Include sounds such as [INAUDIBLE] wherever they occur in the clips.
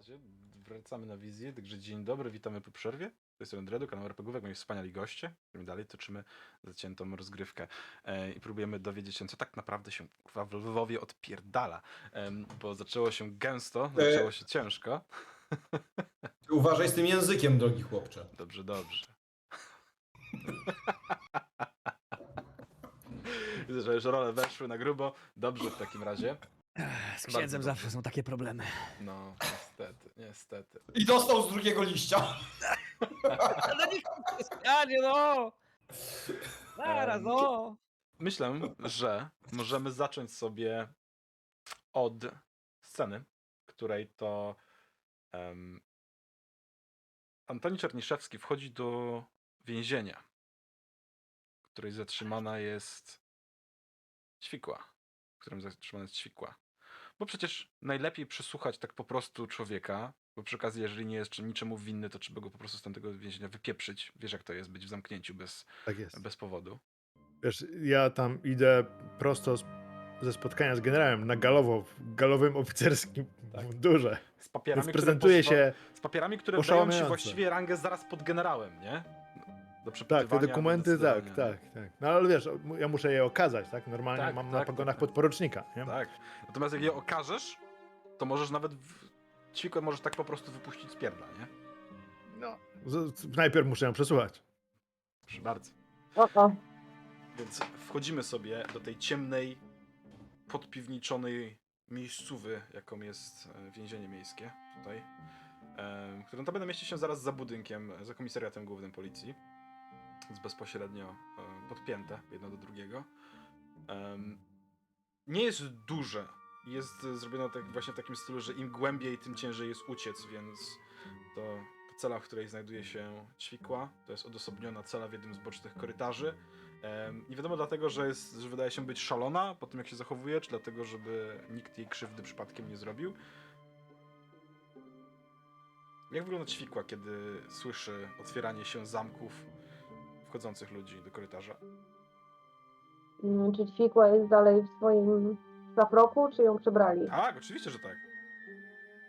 razie wracamy na wizję, także dzień dobry, witamy po przerwie. To jest Dredu, kanał RPGówek, moi wspaniali goście, z którymi dalej toczymy zaciętą rozgrywkę e, i próbujemy dowiedzieć się, co tak naprawdę się kurwa, w Lwowie odpierdala, Em, bo zaczęło się gęsto, E. zaczęło się ciężko. Uważaj z tym językiem, drogi chłopcze. Dobrze, dobrze. Widzę, że już role weszły na grubo. Dobrze w takim razie. Z Bardzo księdzem dobrze. zawsze są takie problemy. No, niestety, niestety. I dostał z drugiego liścia. [LAUGHS] No niech nie no! Zaraz, no! Myślę, że możemy zacząć sobie od sceny, w której to um, Antoni Czerniszewski wchodzi do więzienia, w której zatrzymana jest Ćwikła, w którym zatrzymana jest Ćwikła. Bo przecież najlepiej przesłuchać tak po prostu człowieka, bo przy okazji, jeżeli nie jest niczemu winny, to trzeba go po prostu z tamtego więzienia wypieprzyć. Wiesz, jak to jest być w zamknięciu bez, Tak jest. bez powodu. Wiesz, ja tam idę prosto z, ze spotkania z generałem na galowo, w galowym oficerskim Tak. mundurze. Z papierami, Więc które prezentuje się, Z papierami, które dają ci właściwie rangę zaraz pod generałem, nie? Do tak, te dokumenty, do tak, tak, tak. No ale wiesz, ja muszę je okazać, tak? Normalnie Tak, mam tak, na pogonach tak, tak. podporucznika, nie? Tak. Natomiast jak je okażesz, to możesz nawet w... ćwikłę możesz tak po prostu wypuścić z pierdla, nie? No, z, z, najpierw muszę ją przesłuchać. Proszę bardzo. O, o. Więc wchodzimy sobie do tej ciemnej, podpiwniczonej miejscówy, jaką jest e, więzienie miejskie tutaj, e, które notabene mieści się zaraz za budynkiem, za komisariatem głównym policji. Jest bezpośrednio e, podpięte jedno do drugiego. Nie jest duże. Jest zrobione tak właśnie w takim stylu, że im głębiej, tym ciężej jest uciec, więc to cela, w której znajduje się ćwikła, to jest odosobniona cela w jednym z bocznych korytarzy. Nie wiadomo dlatego, że, jest, że wydaje się być szalona po tym, jak się zachowuje, czy dlatego, żeby nikt jej krzywdy przypadkiem nie zrobił. Jak wygląda ćwikła, kiedy słyszy otwieranie się zamków wchodzących ludzi do korytarza? Mm, Czy ćwikła jest dalej w swoim szlafroku, czy ją przebrali? Tak, oczywiście, że tak.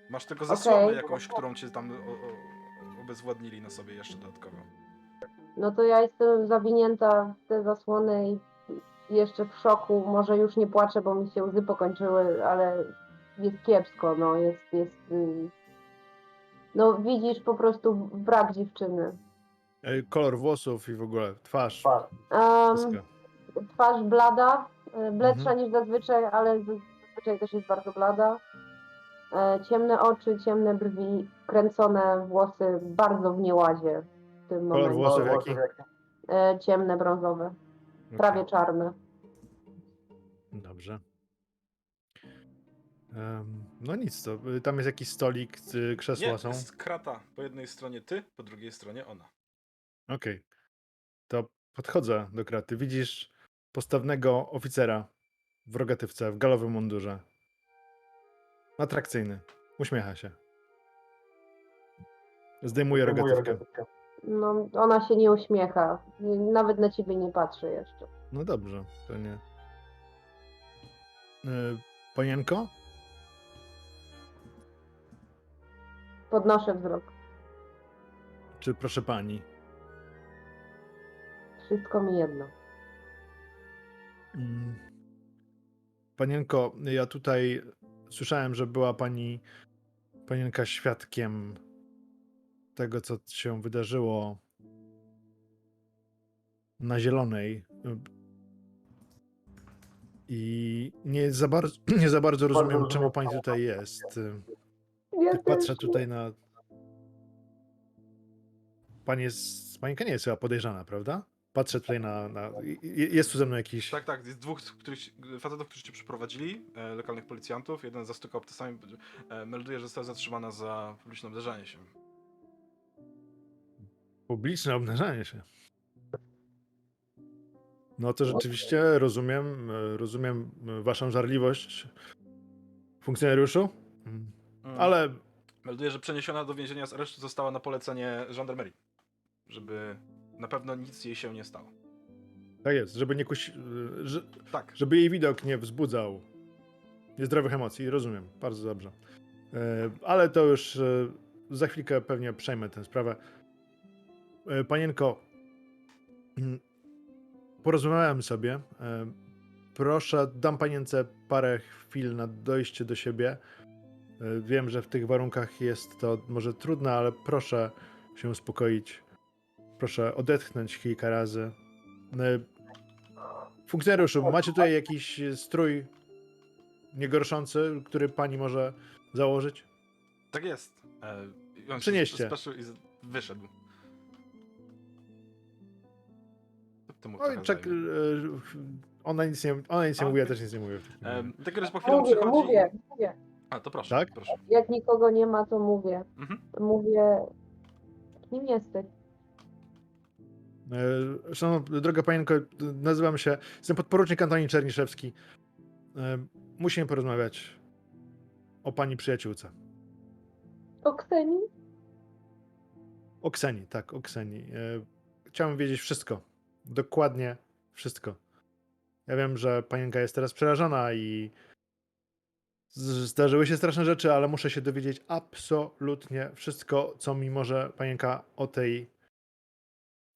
Masz tylko Okej. zasłonę jakąś, którą cię tam o, o, obezwładnili na sobie jeszcze dodatkowo. No to ja jestem zawinięta w te zasłony i jeszcze w szoku. Może już nie płaczę, bo mi się łzy pokończyły, ale jest kiepsko, no jest, jest... y, No widzisz po prostu brak dziewczyny. E, Kolor włosów i w ogóle twarz. Um, wszystko. twarz blada, bledsza Mhm. niż zazwyczaj, ale zazwyczaj też jest bardzo blada. E, Ciemne oczy, ciemne brwi, kręcone włosy bardzo w nieładzie w tym Kolor momencie. włosów jaki? E, Ciemne, brązowe, prawie czarne. Dobrze. Em, no nic, to y, tam jest jakiś stolik, y, krzesła Nie, są. jest krata. Po jednej stronie ty, po drugiej stronie ona. Okej. To podchodzę do kraty. Widzisz postawnego oficera w rogatywce, w galowym mundurze. Atrakcyjny. Uśmiecha się. Zdejmuje rogatywkę. No, ona się nie uśmiecha, nawet na ciebie nie patrzy jeszcze. No dobrze, to nie. Y, Panienko? Podnoszę wzrok. Czy proszę pani? Wszystko mi jedno. Mm. Panienko, ja tutaj słyszałem, że była pani panienka świadkiem tego, co się wydarzyło na Zielonej. I nie za bardzo, [CLEARS THROAT] nie za bardzo rozumiem, czemu pani tutaj jest. Tak patrzę tutaj na. Pani jest. Panienka nie jest chyba podejrzana, prawda? Patrzę tutaj na. na... Jest tu ze mną jakiś. Tak, tak, jest dwóch których, facetów, którzy cię przyprowadzili, e, lokalnych policjantów. Jeden zastukał obcasami, e, melduje, że została zatrzymana za publiczne obdarzanie się. Publiczne obnażanie się. No to rzeczywiście rozumiem, e, rozumiem e, waszą żarliwość, funkcjonariuszu, Mm. Mm. ale Melduje, że przeniesiona do więzienia z aresztu została na polecenie żandarmerii. Żeby na pewno nic jej się nie stało. tak jest, żeby nie kusi, e, że, Tak, żeby jej widok nie wzbudzał niezdrowych emocji, rozumiem, bardzo dobrze. E, Ale to już e, za chwilkę pewnie przejmę tę sprawę. E, Panienko, mm, porozmawiałem sobie. Proszę, dam panience parę chwil na dojście do siebie. Wiem, że w tych warunkach jest to może trudne, ale proszę się uspokoić. Proszę odetchnąć kilka razy. E, Funkcjonariuszu, macie tutaj jakiś strój niegorszący, który pani może założyć? Tak jest. E, Przynieście. I wyszedł. Oj, czek, e, ona nic nie, ona nic nie A, mówi, ja też nic nie mówię. tak że po chwilę Mówię, przychodzi... mówię, mówię. A, to proszę, Tak? proszę. Jak nikogo nie ma, to mówię. Mhm. Mówię, kim jesteś? E, Szanowna droga panienko, nazywam się, jestem podporucznik Antoni Czerniszewski. E, Musimy porozmawiać o pani przyjaciółce. O Ksenii? O Kseni, tak, o Kseni. E, Chciałem wiedzieć wszystko. Dokładnie wszystko. Ja wiem, że panienka jest teraz przerażona i zdarzyły się straszne rzeczy, ale muszę się dowiedzieć absolutnie wszystko, co mi może panienka o tej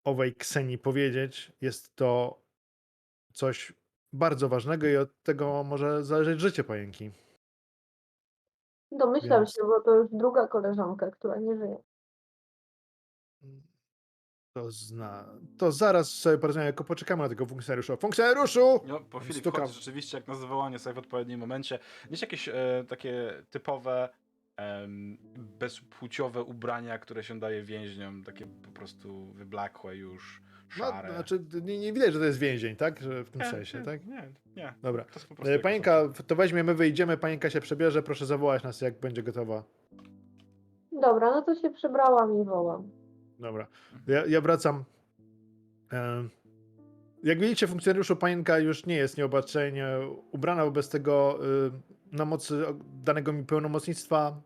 owej Kseni powiedzieć. Jest to coś bardzo ważnego i od tego może zależeć życie panienki. Domyślam Więc- się, bo to już druga koleżanka, która nie żyje. To zna. To zaraz sobie porozmawiamy, tylko poczekamy na tego funkcjonariusza. Funkcjonariuszu! No, po chwili Stukam. wchodzi rzeczywiście jak na zawołanie sobie w odpowiednim momencie. Gdzieś jakieś e, takie typowe em, bezpłciowe ubrania, które się daje więźniom, takie po prostu wyblakłe już, No, szare. znaczy, nie, nie widać, że to jest więzień, tak? Że w tym nie, sensie, nie, tak? Nie, nie. Dobra. To E, to weźmiemy, wyjdziemy, panienka się przebierze, proszę zawołać nas, jak będzie gotowa. Dobra, no to się przebrałam i wołam. Dobra. Ja, ja wracam. E, Jak widzicie, funkcjonariuszu, panienka już nie jest nieopatrzenie ubrana wobec tego y, na mocy danego mi pełnomocnictwa.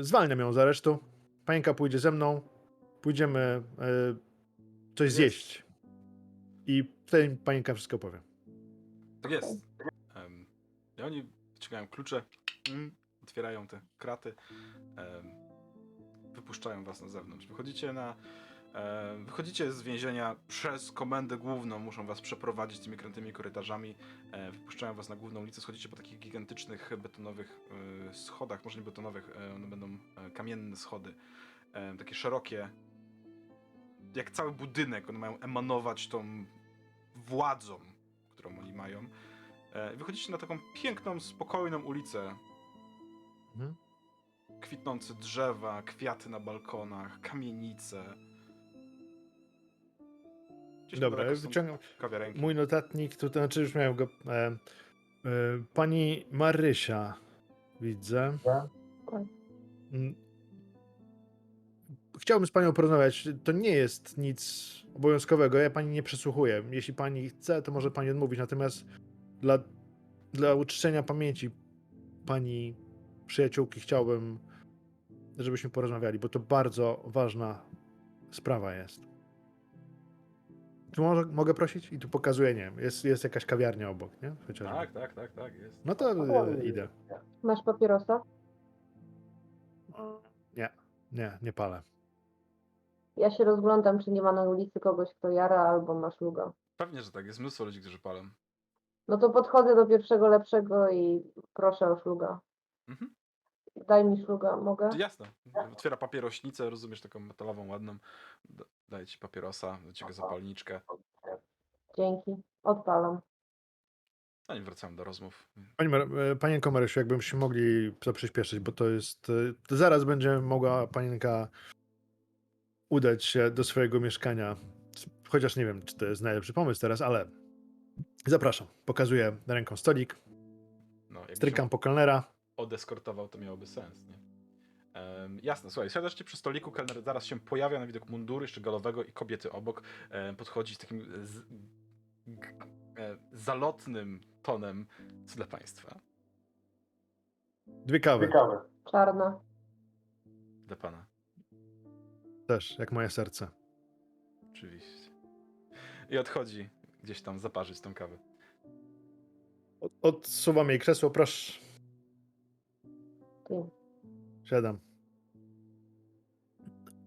y, Zwalniam ją z aresztu. Panienka pójdzie ze mną. Pójdziemy y, coś Jest. zjeść. I wtedy panienka wszystko powie. Tak jest. Em, I oni wyciągają klucze, mm, otwierają te kraty, em, wypuszczają was na zewnątrz. Wychodzicie na. Em, wychodzicie z więzienia przez komendę główną, muszą was przeprowadzić tymi krętymi korytarzami. E, wypuszczają was na główną ulicę, schodzicie po takich gigantycznych betonowych e, schodach, może nie betonowych, e, one będą e, kamienne schody. E, takie szerokie, jak cały budynek, one mają emanować tą władzą, którą oni mają. E, Wychodzicie na taką piękną, spokojną ulicę. Mhm. Kwitnące drzewa, kwiaty na balkonach, kamienice. Gdzieś Dobra, ja wyciągam kawiarenki. mój notatnik, to znaczy już miałem go. E, e, pani Marysia, widzę. Mm. Chciałbym z panią porozmawiać. To nie jest nic obowiązkowego. Ja pani nie przesłuchuję. Jeśli pani chce, to może pani odmówić. Natomiast dla, dla uczczenia pamięci pani przyjaciółki chciałbym, żebyśmy porozmawiali, bo to bardzo ważna sprawa jest. Czy może, mogę prosić? I tu pokazuję, nie wiem, jest, jest jakaś kawiarnia obok, nie? Chociażby. Tak, tak, tak, tak, jest. No to e, idę. Masz papierosa? Nie, nie, nie palę. Ja się rozglądam, czy nie ma na ulicy kogoś, kto jara albo ma szluga. Pewnie, że tak. Jest mnóstwo ludzi, którzy palą. No to podchodzę do pierwszego lepszego i proszę o szluga. Mhm. Daj mi szluga, mogę? To jasne. Otwiera papierośnicę, rozumiesz, taką metalową, ładną. Da- Daje ci papierosa, do ciebie zapalniczkę. Dzięki. Odpalam. Zanim wracamy do rozmów. Pani, Mar- e, panienko Marysiu, jakbyśmy mogli to przyspieszyć, bo to jest. e, Zaraz będzie mogła panienka udać się do swojego mieszkania. Chociaż nie wiem, czy to jest najlepszy pomysł teraz, ale zapraszam. Pokazuję ręką stolik, No, jakbyś strykam po kelnera. Odeskortował, to miałoby sens, nie? Em, jasne, słuchaj, siadasz ci przy stoliku, kelner zaraz się pojawia na widok munduru, jeszcze galowego i kobiety obok. Em, podchodzi z takim z, g, e, zalotnym tonem. Co dla państwa? Dwie kawy. Czarna. Dla pana. Też, jak moje serce. Oczywiście. I odchodzi gdzieś tam zaparzyć tą kawę. Od- Odsuwam jej krzesło, proszę. Siadam.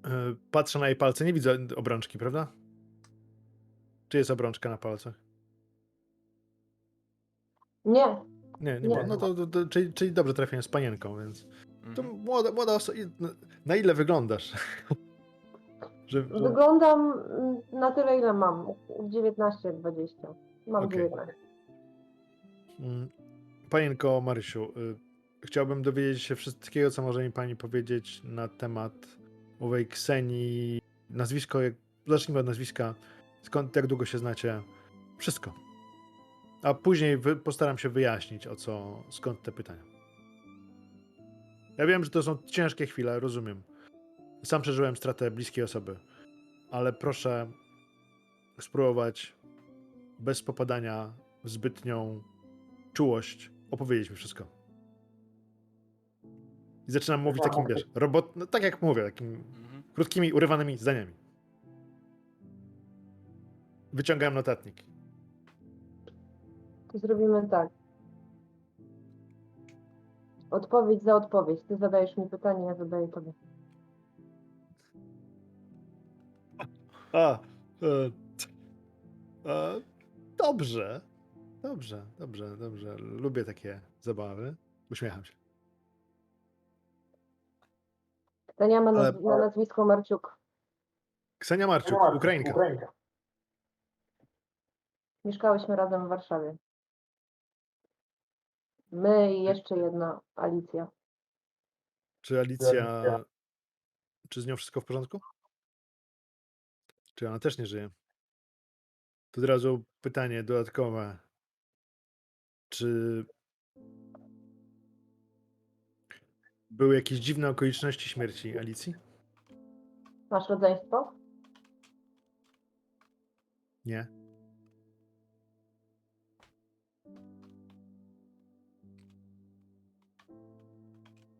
E, Patrzę na jej palce, nie widzę obrączki, prawda? Czy jest obrączka na palcach? Nie, Nie, nie, Nie. No to, to, to czyli, czyli dobrze trafiłem z panienką, więc. To Mhm. młoda, młoda osoba. Na ile wyglądasz? [LAUGHS] Że, wyglądam mm, na tyle, ile mam. 19-20. Mam Okej. 19. Mm, Panienko Marysiu, y, chciałbym dowiedzieć się wszystkiego, co może mi pani powiedzieć na temat owej Ksenii. Nazwisko, jak, zacznijmy od nazwiska. Skąd, jak długo się znacie? Wszystko. A później wy, postaram się wyjaśnić, o co, skąd te pytania. Ja wiem, że to są ciężkie chwile, rozumiem. Sam przeżyłem stratę bliskiej osoby, ale proszę spróbować bez popadania w zbytnią czułość opowiedzieć mi wszystko. I zaczynam mówić takim, wiesz, robot, no, tak jak mówię, takimi Mhm. krótkimi, urywanymi zdaniami. Wyciągałem notatnik. To zrobimy tak. Odpowiedź za odpowiedź. Ty zadajesz mi pytanie, ja zadaję tobie. A, e, e, dobrze. Dobrze, dobrze, dobrze. Lubię takie zabawy. Uśmiecham się. Ksenia ma Ale- naz- na nazwisko Marciuk. Ksenia Marczuk, Ukrainka. Mieszkałyśmy razem w Warszawie. My i jeszcze jedna Alicja. Czy Alicja. Czy z nią wszystko w porządku? Czy ona też nie żyje? To od razu pytanie dodatkowe. Czy były jakieś dziwne okoliczności śmierci Alicji? Masz rodzeństwo? Nie.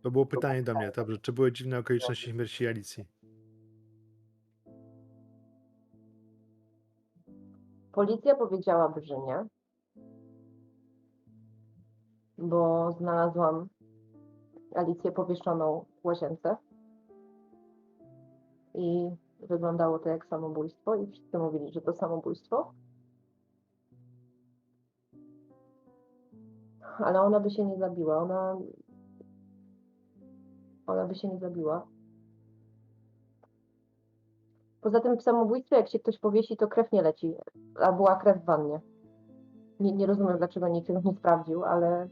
To było pytanie do mnie, dobrze. Czy były dziwne okoliczności śmierci Alicji? Policja powiedziałaby, że nie. Bo znalazłam Alicję powieszoną w łazience. I wyglądało to jak samobójstwo i wszyscy mówili, że to samobójstwo. Ale ona by się nie zabiła. Ona, ona by się nie zabiła. Poza tym w samobójstwie, jak się ktoś powiesi, to krew nie leci. A była krew w wannie. Nie, nie rozumiem, dlaczego nikt tego nie sprawdził, ale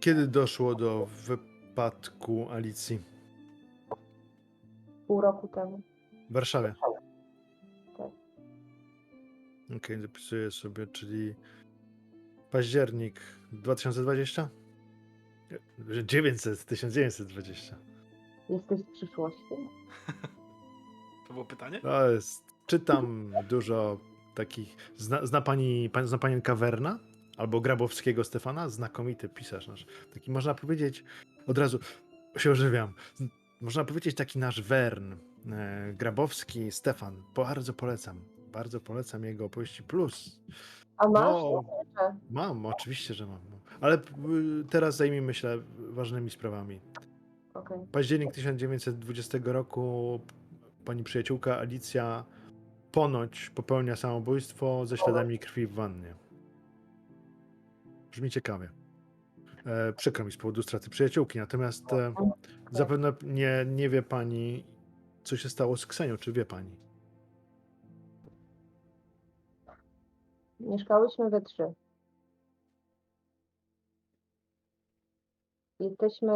Kiedy doszło do wypadku Alicji? pół roku temu. W Warszawie. Tak. Okej, zapisuję sobie, czyli październik 2020? Nie, 900, 1920. Jesteś z przyszłości? To było pytanie? To jest, czytam dużo takich, zna, zna pani, pan, zna pani Kawerna? Albo Grabowskiego Stefana? Znakomity pisarz nasz. Taki można powiedzieć, od razu się ożywiam. Można powiedzieć taki nasz Wern, e, Grabowski Stefan. Bardzo polecam. Bardzo polecam jego opowieści plus. A masz? No. Mam, oczywiście, że mam. Ale teraz zajmijmy się ważnymi sprawami. Okej. Październik 1920 roku pani przyjaciółka Alicja ponoć popełnia samobójstwo ze śladami krwi w wannie. Brzmi ciekawie. E, przykro mi z powodu straty przyjaciółki, natomiast e, zapewne nie, nie wie pani, co się stało z Ksenią, czy wie pani? Mieszkałyśmy we trzy. Jesteśmy.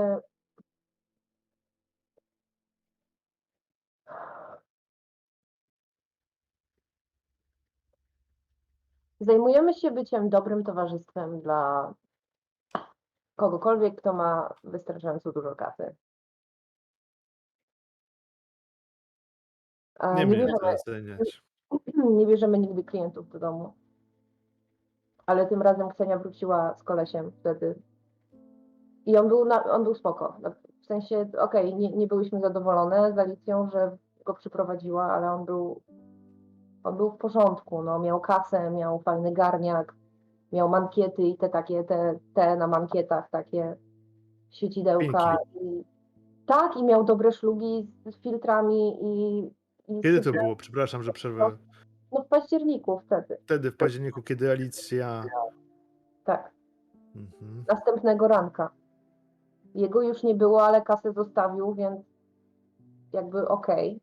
Zajmujemy się byciem dobrym towarzystwem dla kogokolwiek, kto ma wystarczająco dużo kasy. A Nie nie bierzemy, oceniać. [CLEARS THROAT] nie bierzemy nigdy klientów do domu. Ale tym razem Ksenia wróciła z kolesiem wtedy. I on był, na, on był spoko. W sensie, okej, nie, nie byłyśmy zadowolone z Alicją, że go przyprowadziła, ale on był, był w porządku. No, miał kasę, miał fajny garniak, miał mankiety i te takie, te, te na mankietach takie świecidełka. I, tak, i miał dobre szlugi z, filtrami i... i Kiedy to było? Przepraszam, że przerwę. No w październiku wtedy, Wtedy, w październiku, kiedy Alicja... tak. Mhm. Następnego ranka. Jego już nie było, ale kasę zostawił, więc jakby okej.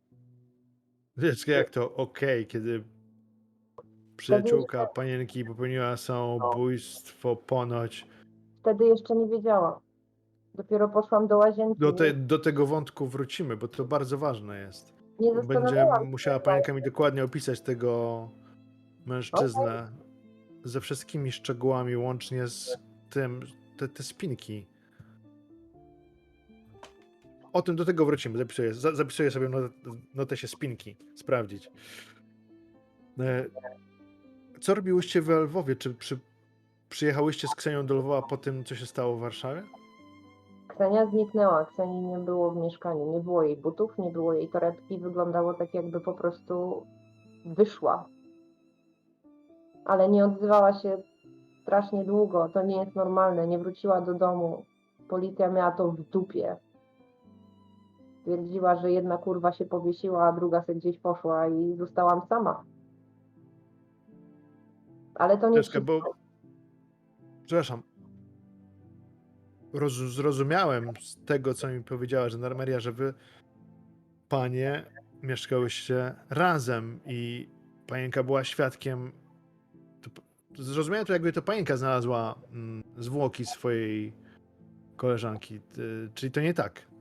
Wiesz, jak to okej, kiedy przyjaciółka panienki popełniła samobójstwo ponoć. Wtedy jeszcze nie wiedziałam. Dopiero poszłam do łazienki. Do, te, do tego wątku wrócimy, bo to bardzo ważne jest. nie Będzie zastanawiałam się, musiała tak. panienka mi dokładnie opisać tego mężczyznę ze wszystkimi szczegółami, łącznie z tym, te, te spinki. O tym do tego wrócimy. Zapisuję, za- zapisuję sobie not, notesie spinki. Sprawdzić. E, Co robiłyście w Lwowie? Czy przy, przyjechałyście z Ksenią do Lwowa po tym, co się stało w Warszawie? Ksenia zniknęła, Kseni nie było w mieszkaniu, nie było jej butów, nie było jej torebki, wyglądało tak jakby po prostu wyszła. Ale nie odzywała się strasznie długo, to nie jest normalne, nie wróciła do domu. Policja miała to w dupie. Twierdziła, że jedna kurwa się powiesiła, a druga se gdzieś poszła i zostałam sama. Ale to nie Troszkę, wszystko. bo. Przepraszam. Roz, zrozumiałem z tego, co mi powiedziała żandarmeria, że wy, panie, mieszkałyście razem i panienka była świadkiem. Zrozumiałem to, jakby to panienka znalazła mm, zwłoki swojej koleżanki. czyli to nie tak.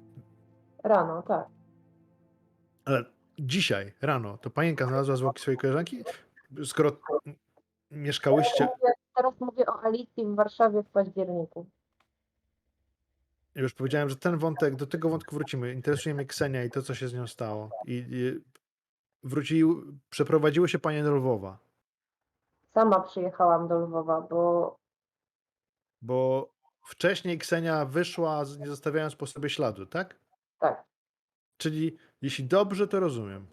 Rano, tak. Ale dzisiaj, rano, to panienka znalazła zwłoki swojej koleżanki? Skoro mieszkałyście. Mówię, teraz mówię o Alicji w Warszawie w październiku. Już powiedziałem, że ten wątek, do tego wątku wrócimy. Interesuje mnie Ksenia i to, co się z nią stało. I, i wrócił, przeprowadziły się panie do Lwowa, Sama przyjechałam do Lwowa, bo bo wcześniej Ksenia wyszła, nie zostawiając po sobie śladu, tak? Tak, Czyli jeśli dobrze to rozumiem,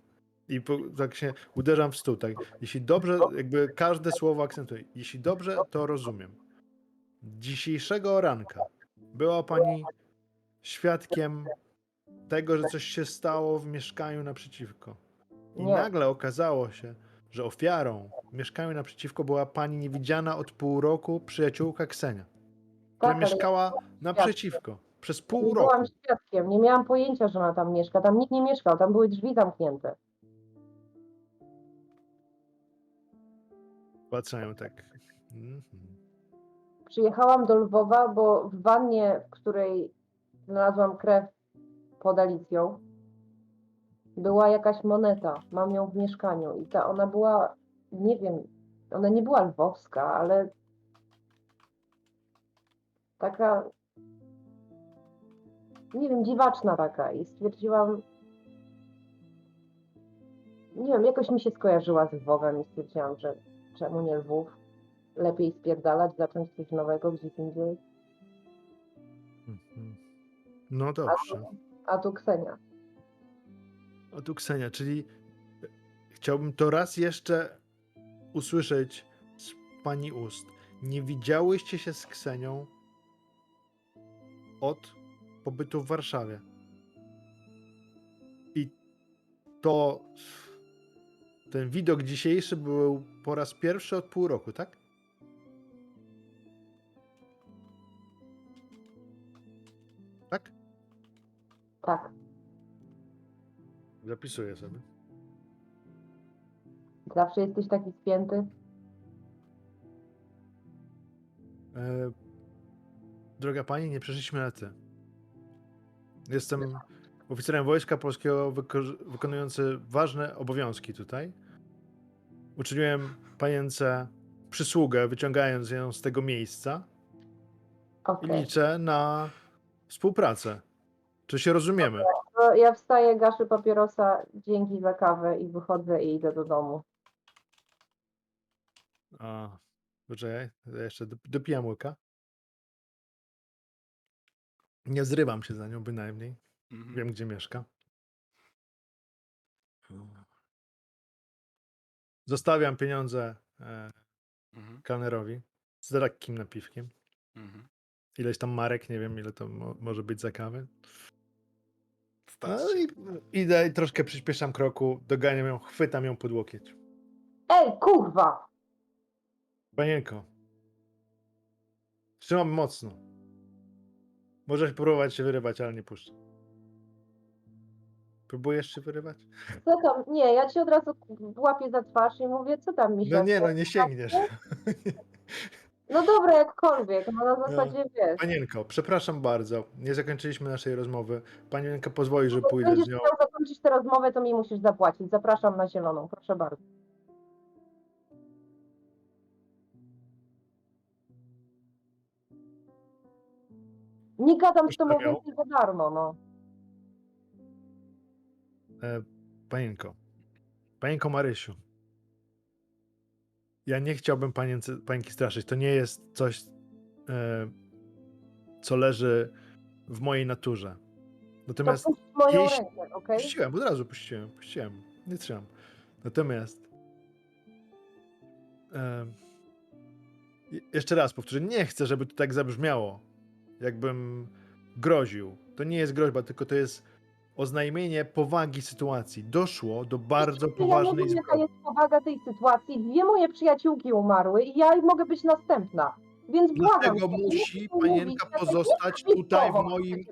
i po, tak się uderzam w stół, tak? Jeśli dobrze, jakby każde słowo akcentuję, jeśli dobrze to rozumiem. Dzisiejszego ranka była pani świadkiem tego, że coś się stało w mieszkaniu naprzeciwko. I Nie. nagle okazało się, że ofiarą w mieszkaniu naprzeciwko była pani niewidziana od pół roku przyjaciółka Ksenia, która tak, mieszkała naprzeciwko przez pół roku. byłam świadkiem, nie miałam pojęcia, że ona tam mieszka. Tam nikt nie mieszkał, tam były drzwi zamknięte. Patrzają tak. Mhm. Przyjechałam do Lwowa, bo w wannie, w której znalazłam krew pod Alicją, była jakaś moneta. Mam ją w mieszkaniu i ta ona była, nie wiem, ona nie była lwowska, ale taka, nie wiem, dziwaczna taka i stwierdziłam, nie wiem, jakoś mi się skojarzyła z Lwowem i stwierdziłam, że czemu nie Lwów? Lepiej spierdalać, zacząć coś nowego gdzieś indziej. Mhm. No A dobrze. tu, a tu Ksenia. A tu Ksenia, czyli chciałbym to raz jeszcze usłyszeć z pani ust. Nie widziałyście się z Ksenią od pobytu w Warszawie. I to ten widok dzisiejszy był po raz pierwszy od pół roku, tak? Tak? Tak. Zapisuję sobie. Zawsze jesteś taki spięty. E, droga pani, nie przeszliśmy na ty. Jestem oficerem Wojska Polskiego wyko- wykonujący ważne obowiązki tutaj. Uczyniłem panience przysługę, wyciągając ją z tego miejsca i Okej. liczę na współpracę. Czy się rozumiemy? No, ja wstaję, gaszę papierosa, dzięki za kawę i wychodzę i idę do domu. A, poczekaj, ja jeszcze dop- dopijam łyka. Nie zrywam się za nią bynajmniej. Mhm. Wiem, gdzie mieszka. Zostawiam pieniądze e, Mhm. kelnerowi z lekkim napiwkiem Mhm. ileś tam marek, nie wiem ile to mo- może być za kawę. No i idę i troszkę przyspieszam kroku, doganiam ją, chwytam ją pod łokieć. Ej, kurwa! Panienko, trzymam mocno. Możesz próbować się wyrywać, ale nie puszczę. Próbujesz się wyrywać? Co tam? Nie, ja ci od razu łapię za twarz i mówię, co tam mi No nie, no nie sięgniesz. [LAUGHS] No dobra, jakkolwiek, no na zasadzie wiesz. Panienko, przepraszam bardzo, nie zakończyliśmy naszej rozmowy. Panienka pozwoli, że pójdę Będziesz z nią. chciał zakończyć tę rozmowę, to mi musisz zapłacić. Zapraszam na zieloną, proszę bardzo. Nie gadam z tobą więcej za darmo, no. E, panienko, panienko Marysiu, ja nie chciałbym panience, panienki straszyć. To nie jest coś, e, co leży w mojej naturze. To Natomiast puść moją jeśli- rękę, okej? puściłem, od razu puściłem, puściłem, nie trzymam. Natomiast e, je- jeszcze raz powtórzę, nie chcę, żeby to tak zabrzmiało, jakbym groził. To nie jest groźba, tylko to jest oznajmienie powagi sytuacji. Doszło do bardzo Ja nie poważnej wiem, jaka jest powaga tej sytuacji. Dwie moje przyjaciółki umarły i ja mogę być następna. Więc błagam. Dlatego musi panienka mówić, ja pozostać tutaj w moim,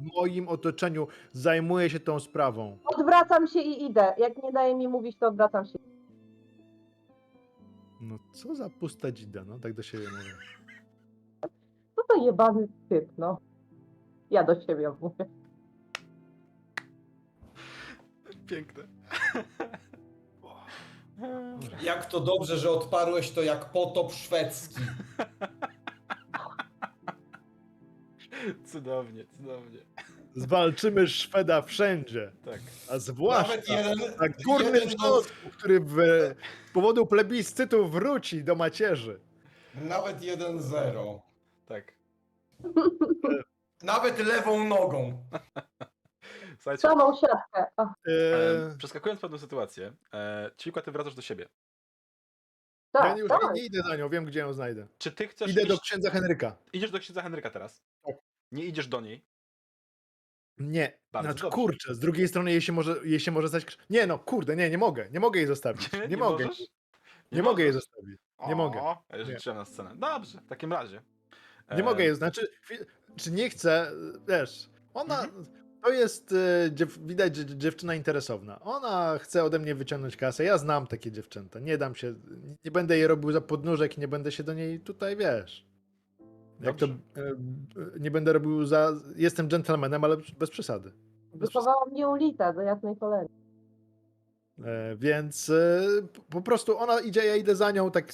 w moim otoczeniu. Zajmuję się tą sprawą. Odwracam się i idę. Jak nie daje mi mówić, to odwracam się. No co za pusta dzida, no tak do siebie mówię. To jebany typ, no. Ja do siebie mówię. Piękne. [LAUGHS] Jak to dobrze, że odparłeś to jak potop szwedzki. [LAUGHS] Cudownie, cudownie. Zwalczymy Szweda wszędzie, Tak. a zwłaszcza jeden, na górnym jeden środku, który w, z powodu plebiscytu wróci do macierzy. Nawet 1-0. Tak. Nawet lewą nogą. Słuchajcie, Samą siatkę. E, E, przeskakując pewną sytuację, e, Ciłka, ty wracasz do siebie. ja tak, nie, już tak. nie, nie idę za nią, wiem gdzie ją znajdę. Czy ty chcesz Idę do iść, księdza Henryka. idziesz do księdza Henryka teraz? Tak. Nie idziesz do niej? Nie, Bardzo znaczy dobrze. kurczę, z drugiej strony jej się może, jej się może stać... krz- Nie no, kurde, nie, nie mogę, nie mogę jej zostawić. Nie, mogę, możesz? nie mogę jej zostawić. nie mogę. O, ja już liczyłem na scenę. Dobrze, w takim razie. Nie mogę jej, znaczy, czy nie chcę, wiesz, ona, Mhm. to jest, dziew, widać, że dziewczyna interesowna. Ona chce ode mnie wyciągnąć kasę, ja znam takie dziewczęta, nie dam się, nie będę jej robił za podnóżek, nie będę się do niej tutaj, wiesz, jak to, Dobrze. e, nie będę robił za, jestem dżentelmenem, ale bez przesady. Wychowała mnie ulita do jasnej cholery. E, Więc p- po prostu ona idzie, ja idę za nią, tak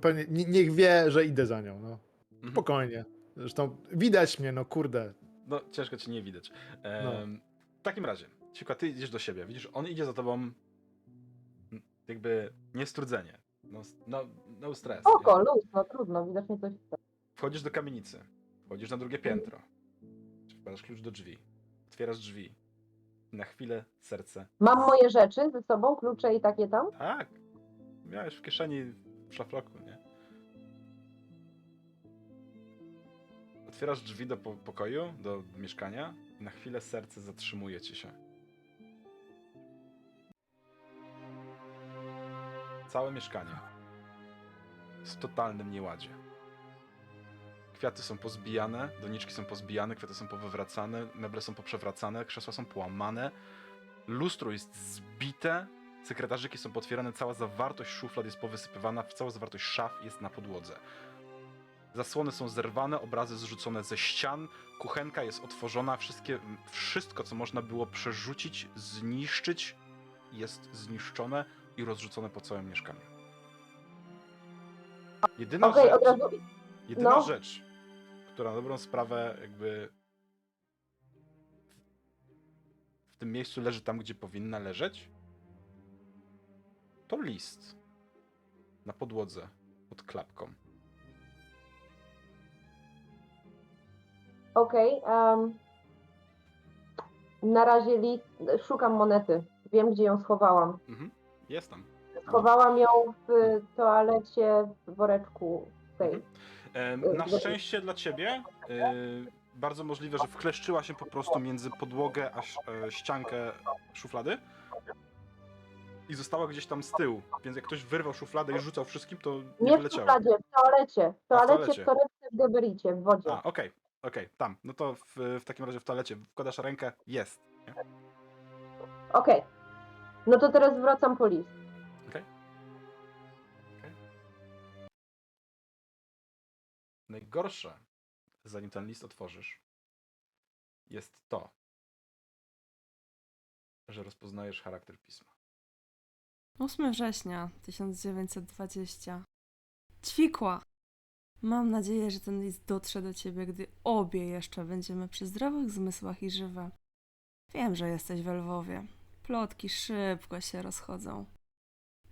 pewnie, niech wie, że idę za nią, no. Mhm. Spokojnie. Zresztą widać mnie, no kurde. No, ciężko cię nie widać. Em, No. W takim razie, Ciuka, ty idziesz do siebie. Widzisz, on idzie za tobą jakby niestrudzenie. No, no, no stres. Oko, luz, no trudno, widocznie coś chce. Wchodzisz do kamienicy. Wchodzisz na drugie piętro. Wkładasz klucz do drzwi. Otwierasz drzwi. Na chwilę serce. Mam moje rzeczy ze sobą, klucze i takie tam? Tak. Miałeś w kieszeni w szlafroku, Otwierasz drzwi do po- pokoju, do mieszkania na chwilę serce zatrzymuje ci się. Całe mieszkanie jest w totalnym nieładzie. Kwiaty są pozbijane, doniczki są pozbijane, kwiaty są powywracane, meble są poprzewracane, krzesła są połamane, lustro jest zbite, sekretarzyki są potwierane, cała zawartość szuflad jest powysypywana, cała zawartość szaf jest na podłodze. Zasłony są zerwane, obrazy zrzucone ze ścian, kuchenka jest otworzona, wszystkie, wszystko co można było przerzucić, zniszczyć jest zniszczone i rozrzucone po całym mieszkaniu. Jedyna Okej, rzecz, razu. jedyna no. rzecz, która na dobrą sprawę jakby w tym miejscu leży tam, gdzie powinna leżeć, to list na podłodze pod klapką. Okej. em, na razie li... szukam monety. Wiem, gdzie ją schowałam. Mhm. Jest tam. Schowałam ją w toalecie w woreczku tej. Em, Na szczęście dla ciebie, y, bardzo możliwe, że wkleszczyła się po prostu między podłogę a ś- e, ściankę szuflady i została gdzieś tam z tyłu. Więc jak ktoś wyrwał szufladę i rzucał wszystkim, to nie, Nie w wyleciało. szufladzie, w toalecie. W A, w toalecie, toalecie. w torebce, w gebericie, w wodzie. A, okej, okej, tam. No to w, w takim razie w toalecie wkładasz rękę, jest. nie? Okej. No to teraz wracam po list. Najgorsze, zanim ten list otworzysz, jest to, że rozpoznajesz charakter pisma. 8 września 1920. Ćwikła! Mam nadzieję, że ten list dotrze do ciebie, gdy obie jeszcze będziemy przy zdrowych zmysłach i żywe. Wiem, że jesteś w Lwowie. Plotki szybko się rozchodzą.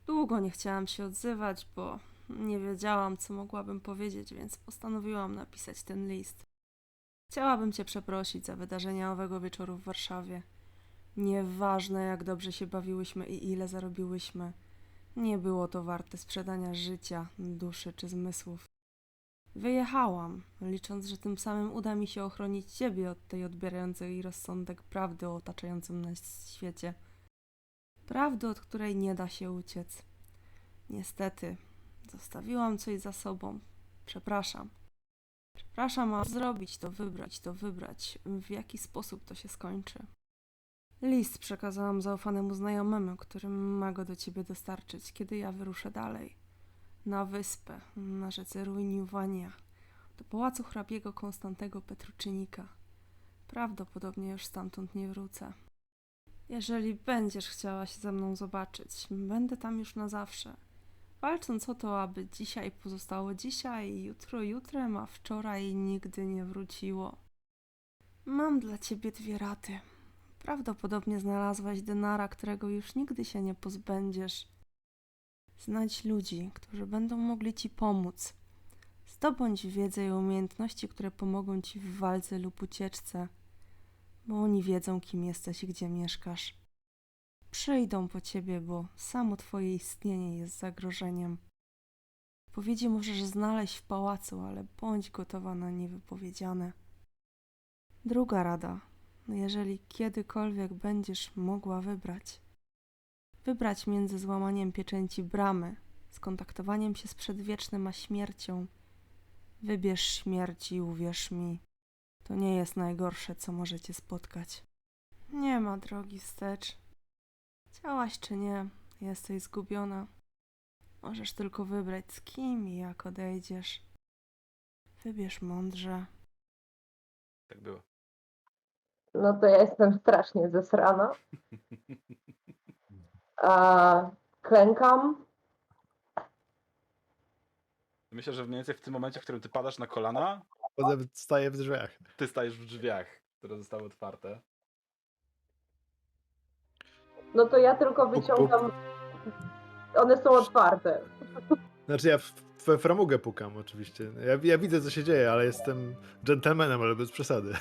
Długo nie chciałam się odzywać, bo nie wiedziałam, co mogłabym powiedzieć, więc postanowiłam napisać ten list. Chciałabym cię przeprosić za wydarzenia owego wieczoru w Warszawie. Nieważne, jak dobrze się bawiłyśmy i ile zarobiłyśmy, nie było to warte sprzedania życia, duszy czy zmysłów. Wyjechałam, licząc, że tym samym uda mi się ochronić ciebie od tej odbierającej rozsądek prawdy o otaczającym nas świecie. Prawdy, od której nie da się uciec. Niestety, zostawiłam coś za sobą. Przepraszam. Przepraszam, a zrobić to, wybrać to, wybrać. W jaki sposób to się skończy? List przekazałam zaufanemu znajomemu, który ma go do ciebie dostarczyć, kiedy ja wyruszę dalej. Na wyspę, na rzece Ruiniwania, do pałacu hrabiego Konstantego Petruczynika. Prawdopodobnie już stamtąd nie wrócę. Jeżeli będziesz chciała się ze mną zobaczyć, będę tam już na zawsze. Walcząc o to, aby dzisiaj pozostało dzisiaj, jutro jutrem, a wczoraj nigdy nie wróciło. Mam dla ciebie dwie raty. Prawdopodobnie znalazłaś denara, którego już nigdy się nie pozbędziesz. Znajdź ludzi, którzy będą mogli ci pomóc. Zdobądź wiedzę i umiejętności, które pomogą ci w walce lub ucieczce, bo oni wiedzą, kim jesteś i gdzie mieszkasz. Przyjdą po ciebie, bo samo twoje istnienie jest zagrożeniem. Powiedzi możesz znaleźć w pałacu, ale bądź gotowa na niewypowiedziane. Druga rada jeżeli kiedykolwiek będziesz mogła wybrać. Wybrać między złamaniem pieczęci bramy, skontaktowaniem się z przedwiecznym a śmiercią. Wybierz śmierć i uwierz mi, to nie jest najgorsze, co możecie spotkać. Nie ma drogi wstecz. Chciałaś czy nie, jesteś zgubiona. Możesz tylko wybrać z kim i jak odejdziesz. Wybierz mądrze. Tak było. No to ja jestem strasznie zesrana. [LAUGHS] A, klękam. Myślę, że mniej więcej w tym momencie, w którym ty padasz na kolana, Potem staję w drzwiach. ty stajesz w drzwiach, które zostały otwarte. No to ja tylko Puk, puk. wyciągam. One są otwarte. Znaczy ja w- we framugę pukam oczywiście. Ja, ja widzę co się dzieje, ale jestem dżentelmenem, ale bez przesady.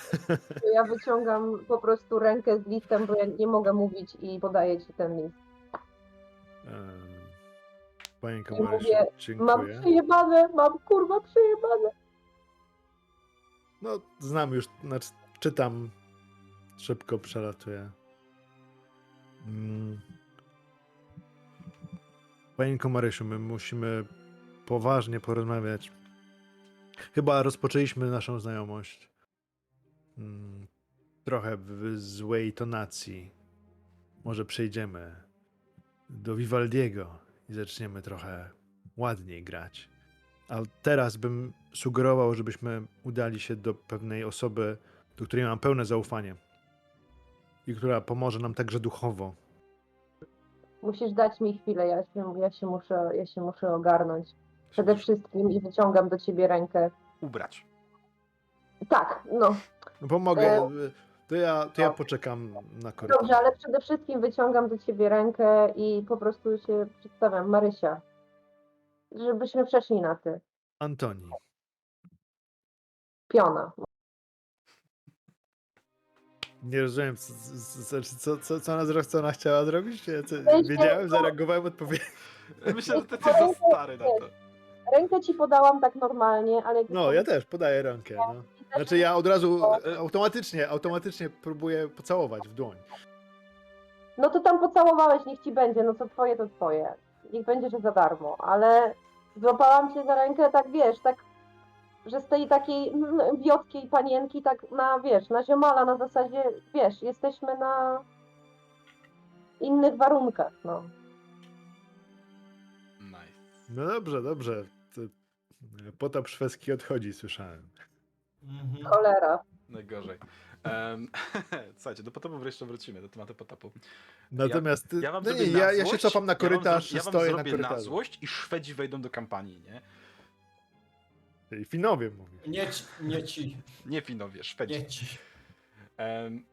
To ja wyciągam po prostu rękę z listem, bo ja nie mogę mówić i podaję ci ten list. Ehm, Panienko I Marysiu, mówię, Mam dziękuję. przejebane, mam kurwa przejebane. No, znam już, znaczy czytam, szybko przelatuję. Mm. Panienko Marysiu, my musimy poważnie porozmawiać. Chyba rozpoczęliśmy naszą znajomość mm, trochę w złej tonacji. Może przejdziemy do Vivaldiego i zaczniemy trochę ładniej grać. A teraz bym sugerował, żebyśmy udali się do pewnej osoby, do której mam pełne zaufanie i która pomoże nam także duchowo. Musisz dać mi chwilę, ja się, ja się, muszę, ja się muszę ogarnąć. Przede wszystkim i wyciągam do ciebie rękę. Ubrać. Tak, no No pomogę. E, To ja, to ja no. poczekam na korytarz. dobrze, ale przede wszystkim wyciągam do ciebie rękę i po prostu się przedstawiam. Marysia. Żebyśmy przeszli na ty. Antoni. Piona. Nie rozumiem, co, co, co, co, co, ona, zro- co ona chciała zrobić? Ja co, wiedziałem, zareagowałem odpowiednio. Myślę, że ty jesteś za stary na to. Rękę ci podałam tak normalnie, ale... No, ja też podaję rękę. No. Znaczy ja od razu e, automatycznie, automatycznie próbuję pocałować w dłoń. No to tam pocałowałeś, niech ci będzie, no co twoje, to twoje. Niech będzie, że za darmo, ale złapałam cię za rękę, tak wiesz, tak, że z tej takiej mm, wiotkiej panienki, tak na, wiesz, na ziomala, na zasadzie, wiesz, jesteśmy na innych warunkach, no. Nice. No dobrze, dobrze. To, potop szwedzki odchodzi, słyszałem. Mhm. Cholera. Najgorzej. Um, [LAUGHS] słuchajcie, do potopów jeszcze wrócimy, do tematu potopu. Natomiast Ja wam no nie, na ja, ja się cofam na ja wam korytarz, zro- ja wam stoję na zrobię korytarzu. na złość i Szwedzi wejdą do kampanii, nie? I Finowie mówię. Nie ci, nie ci, Nie Finowie, Szwedzi. nie ci. Em,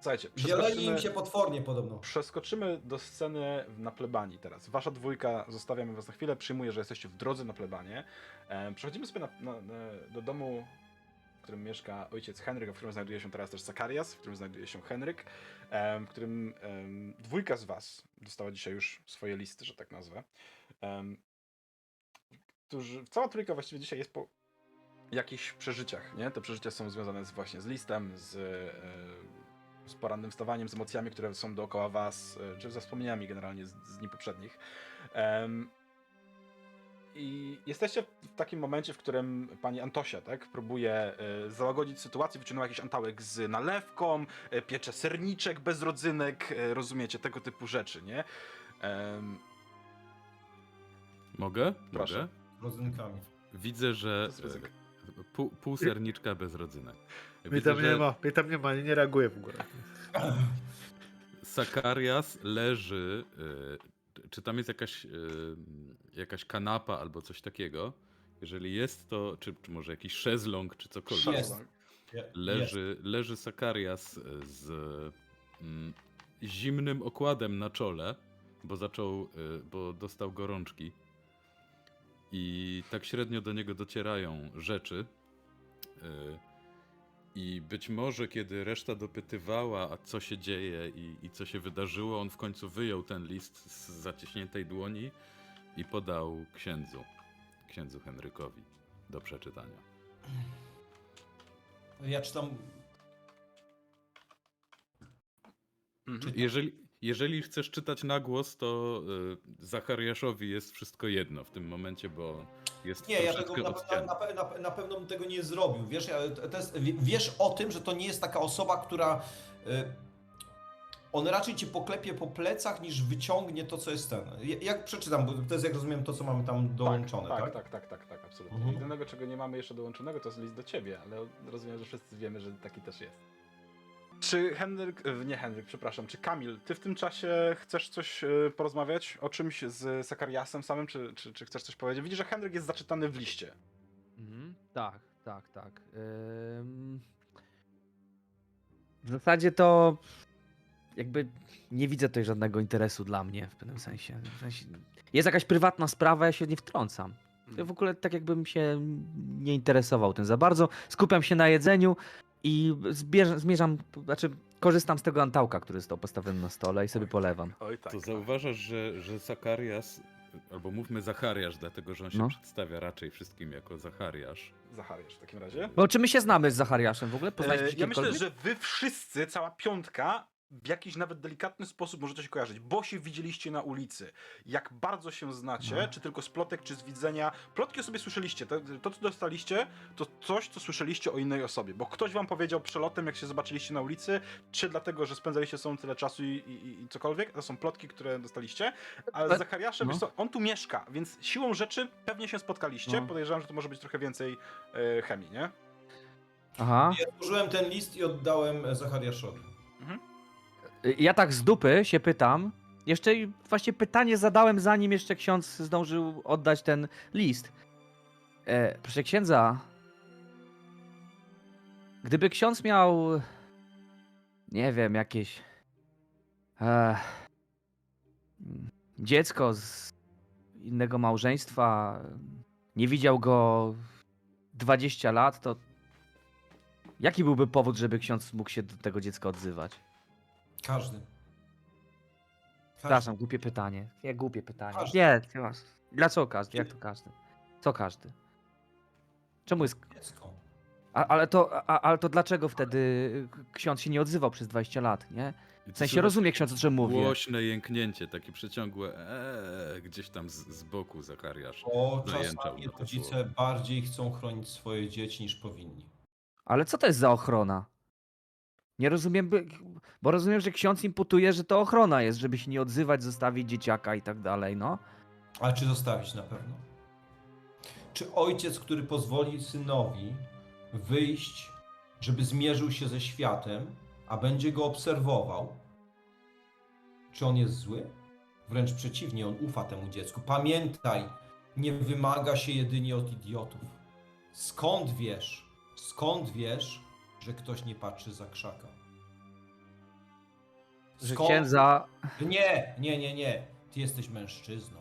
słuchajcie, Zieleni im się potwornie podobno. przeskoczymy do sceny na plebanii teraz. Wasza dwójka, zostawiamy was na chwilę, przyjmuję, że jesteście w drodze na plebanie. Przechodzimy sobie na, na, na, do domu, w którym mieszka ojciec Henryk, w którym znajduje się teraz też Zakarias, w którym znajduje się Henryk, w którym dwójka z was dostała dzisiaj już swoje listy, że tak nazwę. Którzy, cała trójka właściwie dzisiaj jest po jakichś przeżyciach, nie? Te przeżycia są związane z, właśnie z listem, z, e, z porannym wstawaniem, z emocjami, które są dookoła was, e, czy ze wspomnieniami generalnie z, z dni poprzednich. Em, I jesteście w takim momencie, w którym pani Antosia, tak, próbuje e, załagodzić sytuację, wyciągnęła jakiś antałek z nalewką, e, piecze serniczek bez rodzynek, e, rozumiecie, tego typu rzeczy, nie? Em, Mogę? Proszę. Mogę? Rodzynkami. Widzę, że Pół, pół serniczka bez rodzynek. Mnie Widzę, tam nie że ma, mnie tam nie ma, nie reaguje w ogóle. Sakarias leży. e, Czy tam jest jakaś, e, jakaś kanapa albo coś takiego? Jeżeli jest to, czy, czy może jakiś szezlong, czy cokolwiek. Jest. Je- Leży, leży Sakarias z mm, zimnym okładem na czole, bo zaczął, y, bo dostał gorączki. I tak średnio do niego docierają rzeczy. y, I być może, kiedy reszta dopytywała, a co się dzieje i, i co się wydarzyło, on w końcu wyjął ten list z zaciśniętej dłoni i podał księdzu, księdzu Henrykowi do przeczytania. Ja czytam. mhm. Jeżeli, jeżeli chcesz czytać na głos, to y, Zachariaszowi jest wszystko jedno w tym momencie, bo jest Nie, ja tego na, na, na, na, pe- na pewno bym tego nie zrobił. Wiesz, ja, to jest, wie- wiesz o tym, że to nie jest taka osoba, która. Y, on raczej cię poklepie po plecach, niż wyciągnie to, co jest ten. Ja- Jak przeczytam, bo to jest, jak rozumiem, to, co mamy tam dołączone, tak? tak, tak, tak, tak, tak, absolutnie. Mhm. Jedynego, czego nie mamy jeszcze dołączonego, to jest list do ciebie, ale rozumiem, że wszyscy wiemy, że taki też jest. Czy Henryk, e, nie Henryk, przepraszam, czy Kamil, ty w tym czasie chcesz coś e, porozmawiać o czymś z Sakariasem samym, czy, czy, czy chcesz coś powiedzieć? Widzisz, że Henryk jest zaczytany w liście. Mhm, tak, tak, tak. Ym... W zasadzie to jakby nie widzę tutaj żadnego interesu dla mnie w pewnym sensie. W sensie jest jakaś prywatna sprawa, ja się nie wtrącam. Ja w ogóle tak jakbym się nie interesował tym za bardzo. Skupiam się na jedzeniu i zbierz, zmierzam, znaczy korzystam z tego antałka, który został postawiony na stole i sobie polewam. Oj tak. To zauważasz, że, że Zacharias, albo mówmy Zachariasz, dlatego że on się No. przedstawia raczej wszystkim jako Zachariasz. Zachariasz w takim razie. Bo czy my się znamy z Zachariaszem w ogóle? Poznaliśmy E, się ja myślę, że wy wszyscy, cała piątka, w jakiś nawet delikatny sposób możecie się kojarzyć, bo się widzieliście na ulicy. Jak bardzo się znacie, czy tylko z plotek, czy z widzenia. Plotki o sobie słyszeliście. To, to, co dostaliście, to coś, co słyszeliście o innej osobie. Bo ktoś wam powiedział przelotem, jak się zobaczyliście na ulicy, czy dlatego, że spędzaliście sobą tyle czasu i, i, i cokolwiek. To są plotki, które dostaliście. Ale z Zachariaszem, no. co, on tu mieszka, więc siłą rzeczy pewnie się spotkaliście. No. Podejrzewam, że to może być trochę więcej e, chemii, nie? Aha. Ja złożyłem ten list i oddałem Zachariaszowi. Ja tak z dupy się pytam. Jeszcze właśnie pytanie zadałem, zanim jeszcze ksiądz zdążył oddać ten list. E, proszę księdza, gdyby ksiądz miał, nie wiem, jakieś e, dziecko z innego małżeństwa, nie widział go 20 lat, to jaki byłby powód, żeby ksiądz mógł się do tego dziecka odzywać? Każdy. Przepraszam, głupie pytanie. Nie, głupie pytanie. Każdy. Nie, nie masz. Dlaczego każdy? Jak to każdy? Co każdy? Czemu jest... Dziecko. A, ale, to, a, ale to dlaczego wtedy ksiądz się nie odzywał przez 20 lat, nie? W to sensie rozumie ksiądz, o czym mówię. Głośne jęknięcie, takie przeciągłe eee, gdzieś tam z, z boku Zachariasz. Bo czasami rodzice bardziej chcą chronić swoje dzieci niż powinni. Ale co to jest za ochrona? Nie rozumiem, bo rozumiem, że ksiądz imputuje, że to ochrona jest, żeby się nie odzywać, zostawić dzieciaka i tak dalej, no. Ale czy zostawić na pewno? Czy ojciec, który pozwoli synowi wyjść, żeby zmierzył się ze światem, a będzie go obserwował, czy on jest zły? Wręcz przeciwnie, on ufa temu dziecku. Pamiętaj, nie wymaga się jedynie od idiotów. Skąd wiesz, skąd wiesz, że ktoś nie patrzy za krzaka? Że Skąd księdza... nie, nie, nie, nie. Ty jesteś mężczyzną.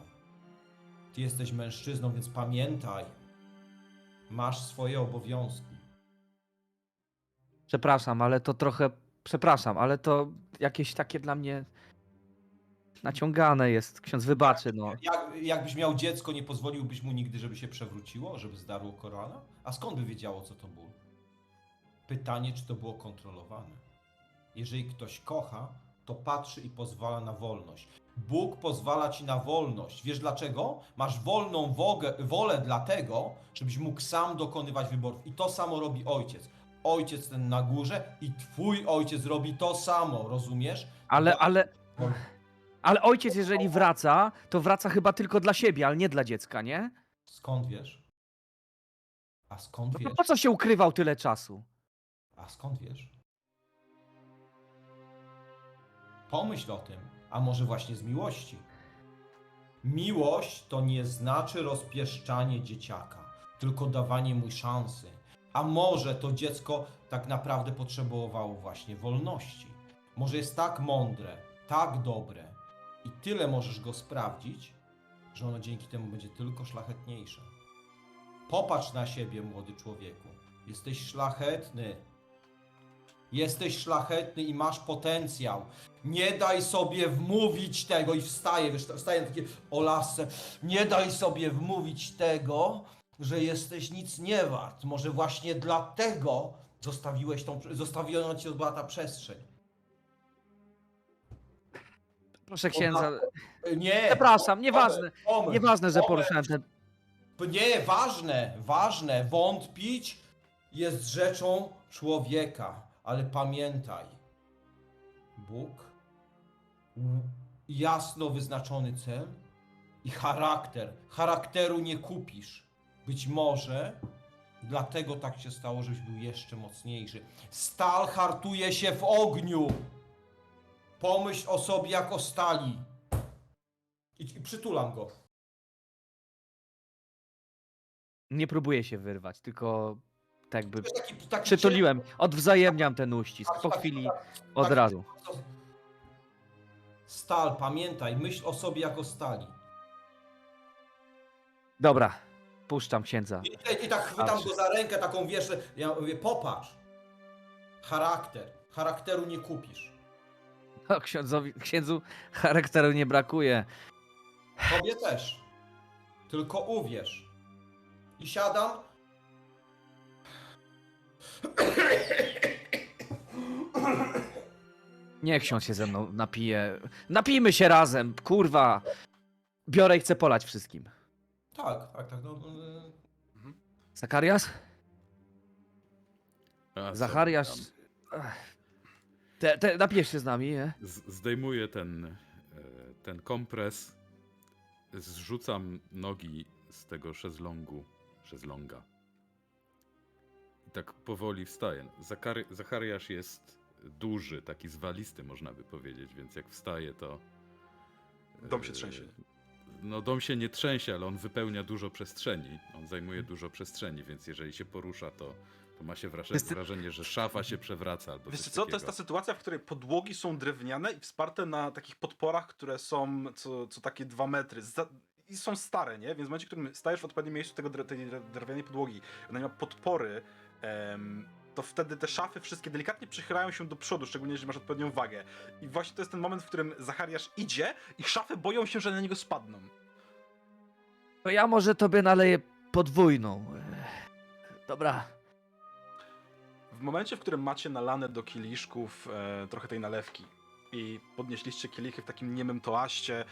Ty jesteś mężczyzną, więc pamiętaj. Masz swoje obowiązki. Przepraszam, ale to trochę... Przepraszam, ale to jakieś takie dla mnie... Naciągane jest. Ksiądz wybaczy, no. Jak, jakbyś miał dziecko, nie pozwoliłbyś mu nigdy, żeby się przewróciło, żeby zdarło Korana? A skąd by wiedziało, co to ból? Pytanie, czy to było kontrolowane. Jeżeli ktoś kocha, to patrzy i pozwala na wolność. Bóg pozwala ci na wolność. Wiesz dlaczego? Masz wolną wogę, wolę dlatego, żebyś mógł sam dokonywać wyborów. I to samo robi ojciec. Ojciec ten na górze i twój ojciec robi to samo, rozumiesz? Ale, ale... Ale ojciec, jeżeli wraca, to wraca chyba tylko dla siebie, ale nie dla dziecka, nie? Skąd wiesz? A skąd No wiesz? to po co się ukrywał tyle czasu? A skąd wiesz? Pomyśl o tym, a może właśnie z miłości. Miłość to nie znaczy rozpieszczanie dzieciaka, tylko dawanie mu szansy. A może to dziecko tak naprawdę potrzebowało właśnie wolności. Może jest tak mądre, tak dobre i tyle możesz go sprawdzić, że ono dzięki temu będzie tylko szlachetniejsze. Popatrz na siebie, młody człowieku. Jesteś szlachetny. Jesteś szlachetny i masz potencjał. Nie daj sobie wmówić tego i wstaje, wiesz, wstaje na takie o lasce. Nie daj sobie wmówić tego, że jesteś nic nie wart. Może właśnie dlatego zostawiłeś tą, zostawiona ci była ta przestrzeń. Proszę księdza... Nie! Przepraszam, nieważne. Moment, Nieważne, że poruszałem ten... Nie, ważne, ważne. Wątpić jest rzeczą człowieka, ale pamiętaj, Bóg, jasno wyznaczony cel i charakter. Charakteru nie kupisz. Być może dlatego tak się stało, żebyś był jeszcze mocniejszy. Stal hartuje się w ogniu. Pomyśl o sobie jak o stali. I, i przytulam go. Nie próbuję się wyrwać, tylko tak by... Taki, taki Przytuliłem, odwzajemniam ten uścisk. Po chwili od razu. Stal, pamiętaj, myśl o sobie jako stali. Dobra, puszczam księdza. I, i, tak chwytam go za rękę, taką wiesz, ja mówię, popatrz. Charakter. Charakteru nie kupisz. [LAUGHS] O, księdzowi, księdzu charakteru nie brakuje. Tobie też. Tylko uwierz. I siadam. Niech ksiądz się ze mną napije. Napijmy się razem, kurwa. Biorę i chcę polać wszystkim. Tak, tak, tak. No, y, Zakarias? A, co Zachariasz? Ech. Te, te, napijesz się z nami, nie? Z- Zdejmuję ten, e, ten kompres, zrzucam nogi z tego szezlongu, szezlonga. Tak powoli wstaję. Zakary, Zachariasz jest duży, taki zwalisty można by powiedzieć, więc jak wstaje to... Dom się e, trzęsie. No dom się nie trzęsie, ale on wypełnia dużo przestrzeni. On zajmuje dużo przestrzeni, więc jeżeli się porusza, to, to ma się wrażenie, Jest- wrażenie, że szafa się przewraca albo Wiesz coś co, to jest ta takiego. sytuacja, w której podłogi są drewniane i wsparte na takich podporach, które są co, co takie dwa metry. Za, I są stare, nie? Więc w momencie, w którym stajesz w odpowiednim miejscu tego, dre- tej dre- drewnianej podłogi, ona ma podpory, to wtedy te szafy wszystkie delikatnie przychylają się do przodu, szczególnie jeżeli masz odpowiednią wagę. I właśnie to jest ten moment, w którym Zachariasz idzie i szafy boją się, że na niego spadną. To ja może tobie naleję podwójną. Dobra. W momencie, w którym macie nalane do kieliszków e, trochę tej nalewki i podnieśliście kielichy w takim niemym toaście,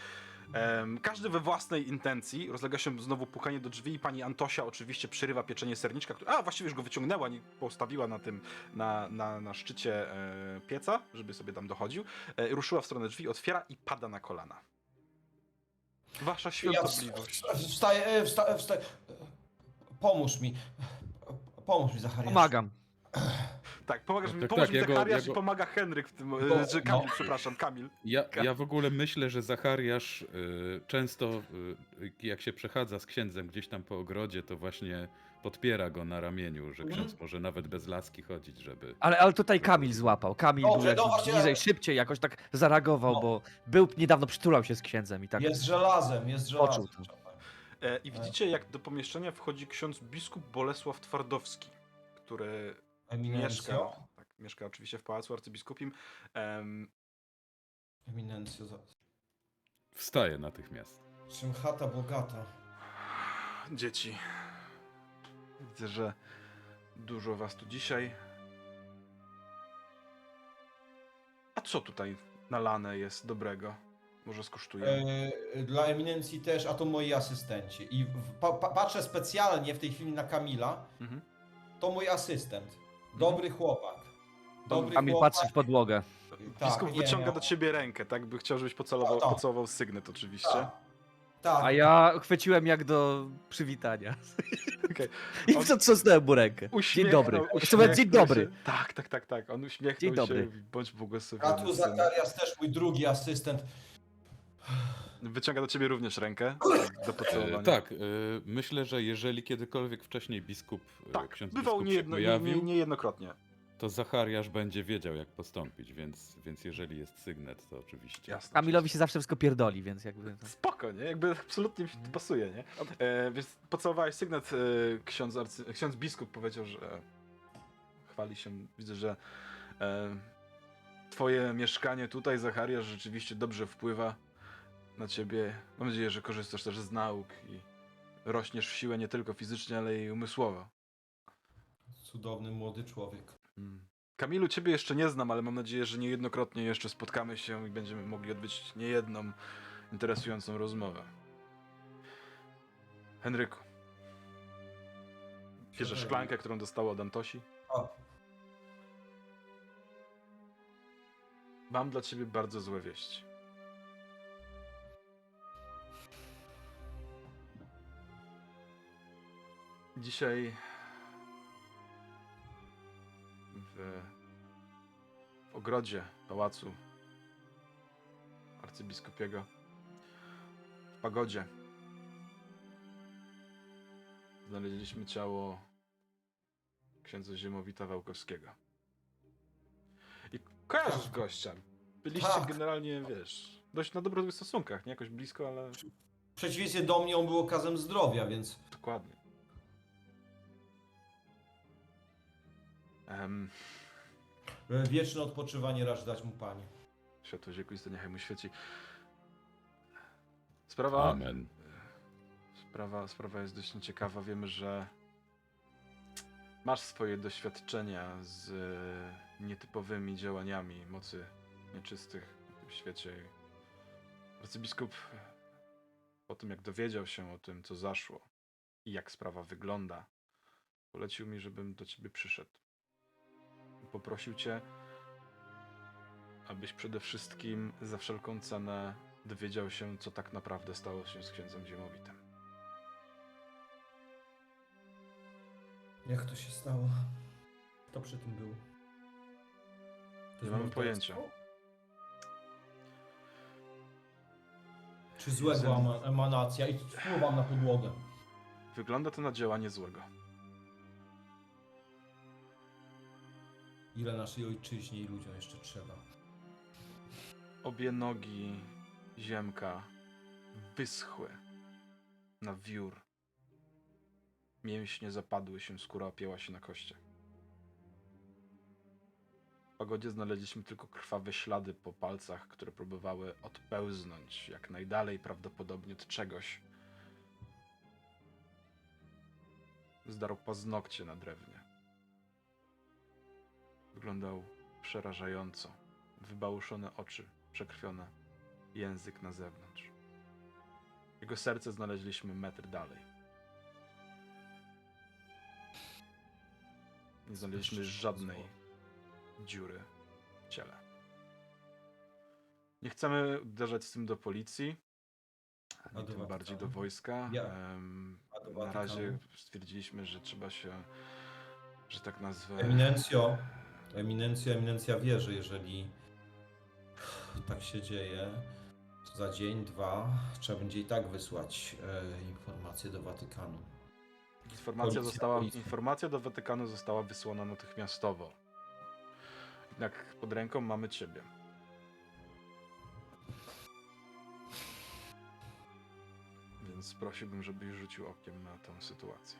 em, każdy we własnej intencji, rozlega się znowu pukanie do drzwi i pani Antosia oczywiście przerywa pieczenie serniczka, które, a właściwie już go wyciągnęła i postawiła na tym, na, na, na szczycie e, pieca, żeby sobie tam dochodził, e, ruszyła w stronę drzwi, otwiera i pada na kolana. Wasza Ja świątobliwość. wsta- wstaję, e, wsta, e, wstaję. Pomóż mi. Pomóż mi, Zachariasz. Pomagam. Tak, pomagasz Tak, mi, tak, pomóż tak, mi ja go- Zachariasz ja go- i pomaga Henryk w tym, Bo- e, czy Kamil, no. przepraszam, Kamil. Ja, ja w ogóle myślę, że Zachariasz y, często, y, jak się przechadza z księdzem gdzieś tam po ogrodzie, to właśnie podpiera go na ramieniu, że Mhm. ksiądz może nawet bez laski chodzić, żeby... Ale, ale tutaj Kamil złapał. Kamil Dobrze, był jakiś no właśnie, bliżej, szybciej jakoś tak zareagował, No. bo był niedawno przytulał się z księdzem i tak. Jest żelazem, jest żelazem. Poczuł to. E, I widzicie, jak do pomieszczenia wchodzi ksiądz biskup Bolesław Twardowski, który mieszka, Eminencjo. tak, mieszka oczywiście w pałacu arcybiskupim. Em, Eminencjo. za- Wstaje natychmiast. Czym chata bogata. dzieci, widzę, że dużo was tu dzisiaj. A co tutaj nalane jest dobrego? Może skosztuję? E, dla eminencji też, a to moi asystenci. I w, pa, pa, patrzę specjalnie w tej chwili na Kamila. Mhm. To mój asystent. Dobry chłopak. Dobry Kamil chłopak. patrzy w podłogę. Tak, Biskup nie, wyciąga nie. do ciebie rękę, tak? By chciał, żebyś pocelował, Tak, tak. pocałował sygnet oczywiście. Tak. tak. A ja chwyciłem jak do przywitania. Okej. [LAUGHS] I On- wstrząsnąłem mu rękę. Dzień Uśmiechnął- dobry. Jeszcze mówię, dzień uśmiechnął dobry. Się. Tak, tak, tak, tak. On uśmiechnął Dzień się. dobry. i Bądź A błogosławiony. tu synu. Zakarias też mój drugi asystent. Wyciąga do ciebie również rękę do E, pocałowania. tak, e, myślę, że jeżeli kiedykolwiek wcześniej biskup, e, tak. ksiądz Bywał biskup niejedno, się nie, pojawił, nie, niejednokrotnie. to Zachariasz będzie wiedział, jak postąpić, więc, więc jeżeli jest sygnet, to oczywiście. Jasne. Kamilowi się zawsze wszystko pierdoli, więc jakby... Spoko, nie? Jakby absolutnie mi się to pasuje, nie? E, więc pocałowałeś sygnet, e, ksiądz, arcy, ksiądz biskup powiedział, że chwali się, widzę, że e, twoje mieszkanie tutaj, Zachariasz, rzeczywiście dobrze wpływa na ciebie. Mam nadzieję, że korzystasz też z nauk i rośniesz w siłę nie tylko fizycznie, ale i umysłowo. Cudowny młody człowiek. Mm. Kamilu, ciebie jeszcze nie znam, ale mam nadzieję, że niejednokrotnie jeszcze spotkamy się i będziemy mogli odbyć niejedną interesującą rozmowę. Henryku. Bierzesz szklankę, którą dostała od Antosi. O, Mam dla ciebie bardzo złe wieści. Dzisiaj w, w ogrodzie pałacu arcybiskupiego w pagodzie znaleźliśmy ciało księdza Ziemowita Wałkowskiego. I kojarzysz Tak. gościa. Byliście Tak. generalnie, wiesz, dość na dobrych stosunkach, nie jakoś blisko, ale w przeciwieństwie do mnie on był okazem zdrowia, więc dokładnie. E, wieczne odpoczywanie racz dać mu Panie. światło ziekuiste niechaj mu świeci. Sprawa, Amen. sprawa, sprawa jest dość ciekawa. Wiemy, że masz swoje doświadczenia z e, nietypowymi działaniami mocy nieczystych w tym świecie. Arcybiskup po tym, jak dowiedział się o tym, co zaszło i jak sprawa wygląda, polecił mi, żebym do ciebie przyszedł. Poprosił cię, abyś przede wszystkim za wszelką cenę dowiedział się, co tak naprawdę stało się z księdzem Ziemowitym. Jak to się stało? Kto przy tym był? To Nie mamy pojęcia. Czy złego ama- emanacja i spływam na podłogę. Wygląda to na działanie złego. Ile naszej ojczyźnie i ludziom jeszcze trzeba? Obie nogi ziemka wyschły na wiór. Mięśnie zapadły się, skóra opięła się na kościach. W pagodzie znaleźliśmy tylko krwawe ślady po palcach, które próbowały odpełznąć jak najdalej prawdopodobnie od czegoś, zdarł paznokcie na drewnie. Wyglądał przerażająco. Wybałuszone oczy, przekrwione, język na zewnątrz. Jego serce znaleźliśmy metr dalej. Nie znaleźliśmy żadnej dziury w ciele. Nie chcemy uderzać z tym do policji, ani tym bardziej do wojska. Na razie stwierdziliśmy, że trzeba się, że tak nazwę. Eminencjo, Eminencjo, Eminencja wie, że jeżeli tak się dzieje, to za dzień, dwa trzeba będzie i tak wysłać e, informacje do Watykanu. Informacja, Policja, została, policja. informacja do Watykanu została wysłana natychmiastowo. Jednak pod ręką mamy ciebie. Więc prosiłbym, żebyś rzucił okiem na tę sytuację.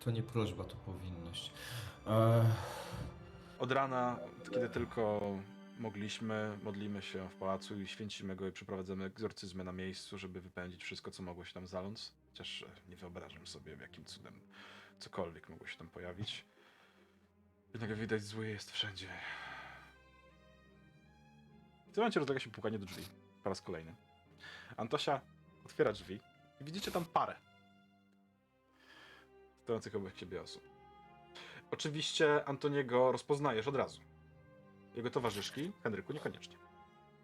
To nie prośba, to powinność. E, Od rana, kiedy tylko mogliśmy, modlimy się w pałacu i święcimy go i przeprowadzamy egzorcyzmy na miejscu, żeby wypędzić wszystko, co mogło się tam zaląc. Chociaż e, nie wyobrażam sobie, jakim cudem cokolwiek mogło się tam pojawić. Jednak widać, zły jest wszędzie. W tym momencie rozlega się pukanie do drzwi. Po raz kolejny. Antosia otwiera drzwi i widzicie tam parę stojących obok siebie osób. Oczywiście Antoniego rozpoznajesz od razu. Jego towarzyszki, Henryku, niekoniecznie.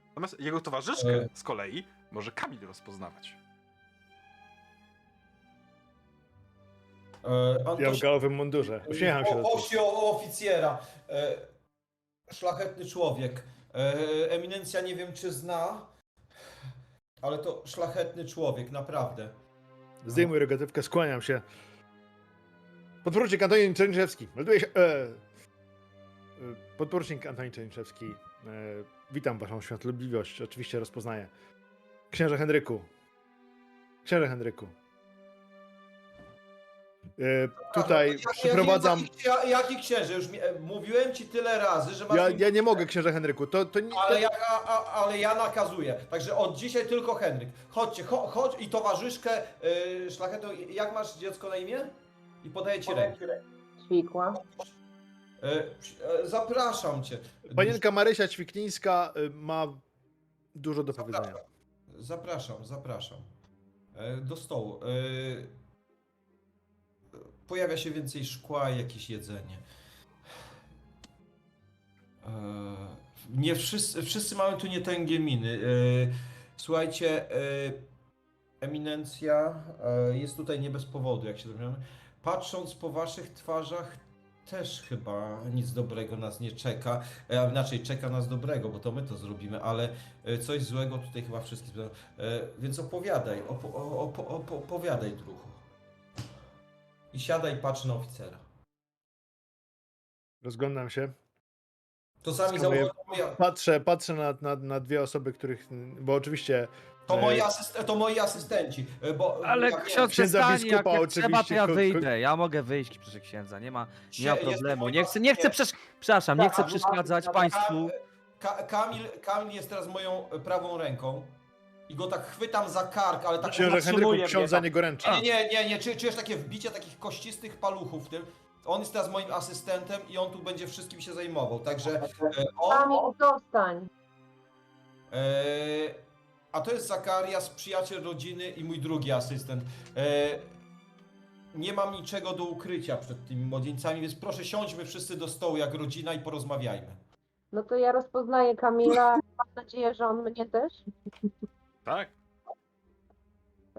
Natomiast jego towarzyszkę E. z kolei może Kamil rozpoznawać. e, Ja w Antoś, galowym mundurze. Uśmiecham się do o, tego. osi o oficjera. E, szlachetny człowiek. E, eminencja nie wiem, czy zna, ale to szlachetny człowiek, naprawdę. Zdejmuję rogatywkę, skłaniam się. Podporucznik Antoni Czerniszewski. Melduję się. E, e, podporucznik Antoni Czerniszewski. E, witam waszą świątobliwość. Oczywiście rozpoznaję. Księże Henryku. Księże Henryku. E, tutaj Ja- przyprowadzam. Ja, ja, jaki, jaki księże? Już mi, e, mówiłem ci tyle razy, że masz. Ja, ja nie mogę, księże Henryku. To, to nie. Ale ja, a, a, ale ja nakazuję. Także od dzisiaj tylko Henryk. Chodźcie, cho, chodź i towarzyszkę yy, szlachetną. Jak masz dziecko na imię? I podaję ci rękę. Ćwikła. E, e, zapraszam cię. Panienka Marysia Ćwiklińska y, ma dużo do powiedzenia. Zapraszam, zapraszam. E, do stołu. E, pojawia się więcej szkła i jakieś jedzenie. E, nie wszyscy, wszyscy mamy tu nietęgie miny. E, słuchajcie, e, eminencja e, jest tutaj nie bez powodu, jak się dowiemy. Patrząc po waszych twarzach, też chyba nic dobrego nas nie czeka. E, a inaczej, czeka nas dobrego, bo to my to zrobimy, ale e, coś złego tutaj chyba wszystkich. E, więc opowiadaj, opo, opo, opo, opowiadaj, druhu. I siadaj, patrz na oficera. Rozglądam się. To sami Skanuję. Patrzę, patrzę na, na, na dwie osoby, których. Bo oczywiście. To e, moi, asyst, to moi asystenci. e, Bo Ale ja wiem, ksiądz księdza przestanie, jak, biskupa jak trzeba, to oczywiście, ja ko- ko- wyjdę. Ja mogę wyjść, proszę księdza, nie ma, nie ma problemu. Nie chcę, nie chcę, przesz- przepraszam, nie Tak, chcę ale- przeszkadzać ale- państwu. Ka, Kamil, Kamil jest teraz moją e, prawą ręką. I go tak chwytam za kark, ale tak Księże Henryku, zatrzymuje mnie za tam. niego ręczy. Nie, nie, nie, nie. Czy, czujesz takie wbicie takich kościstych paluchów w tym? On jest teraz moim asystentem i on tu będzie wszystkim się zajmował. Także e, on, Kamil, zostań. e, a to jest Zakarias, przyjaciel rodziny i mój drugi asystent. E, nie mam niczego do ukrycia przed tymi młodzieńcami, więc proszę siądźmy wszyscy do stołu jak rodzina i porozmawiajmy. No to ja rozpoznaję Kamila. [LAUGHS] Mam nadzieję, że on mnie też. Tak?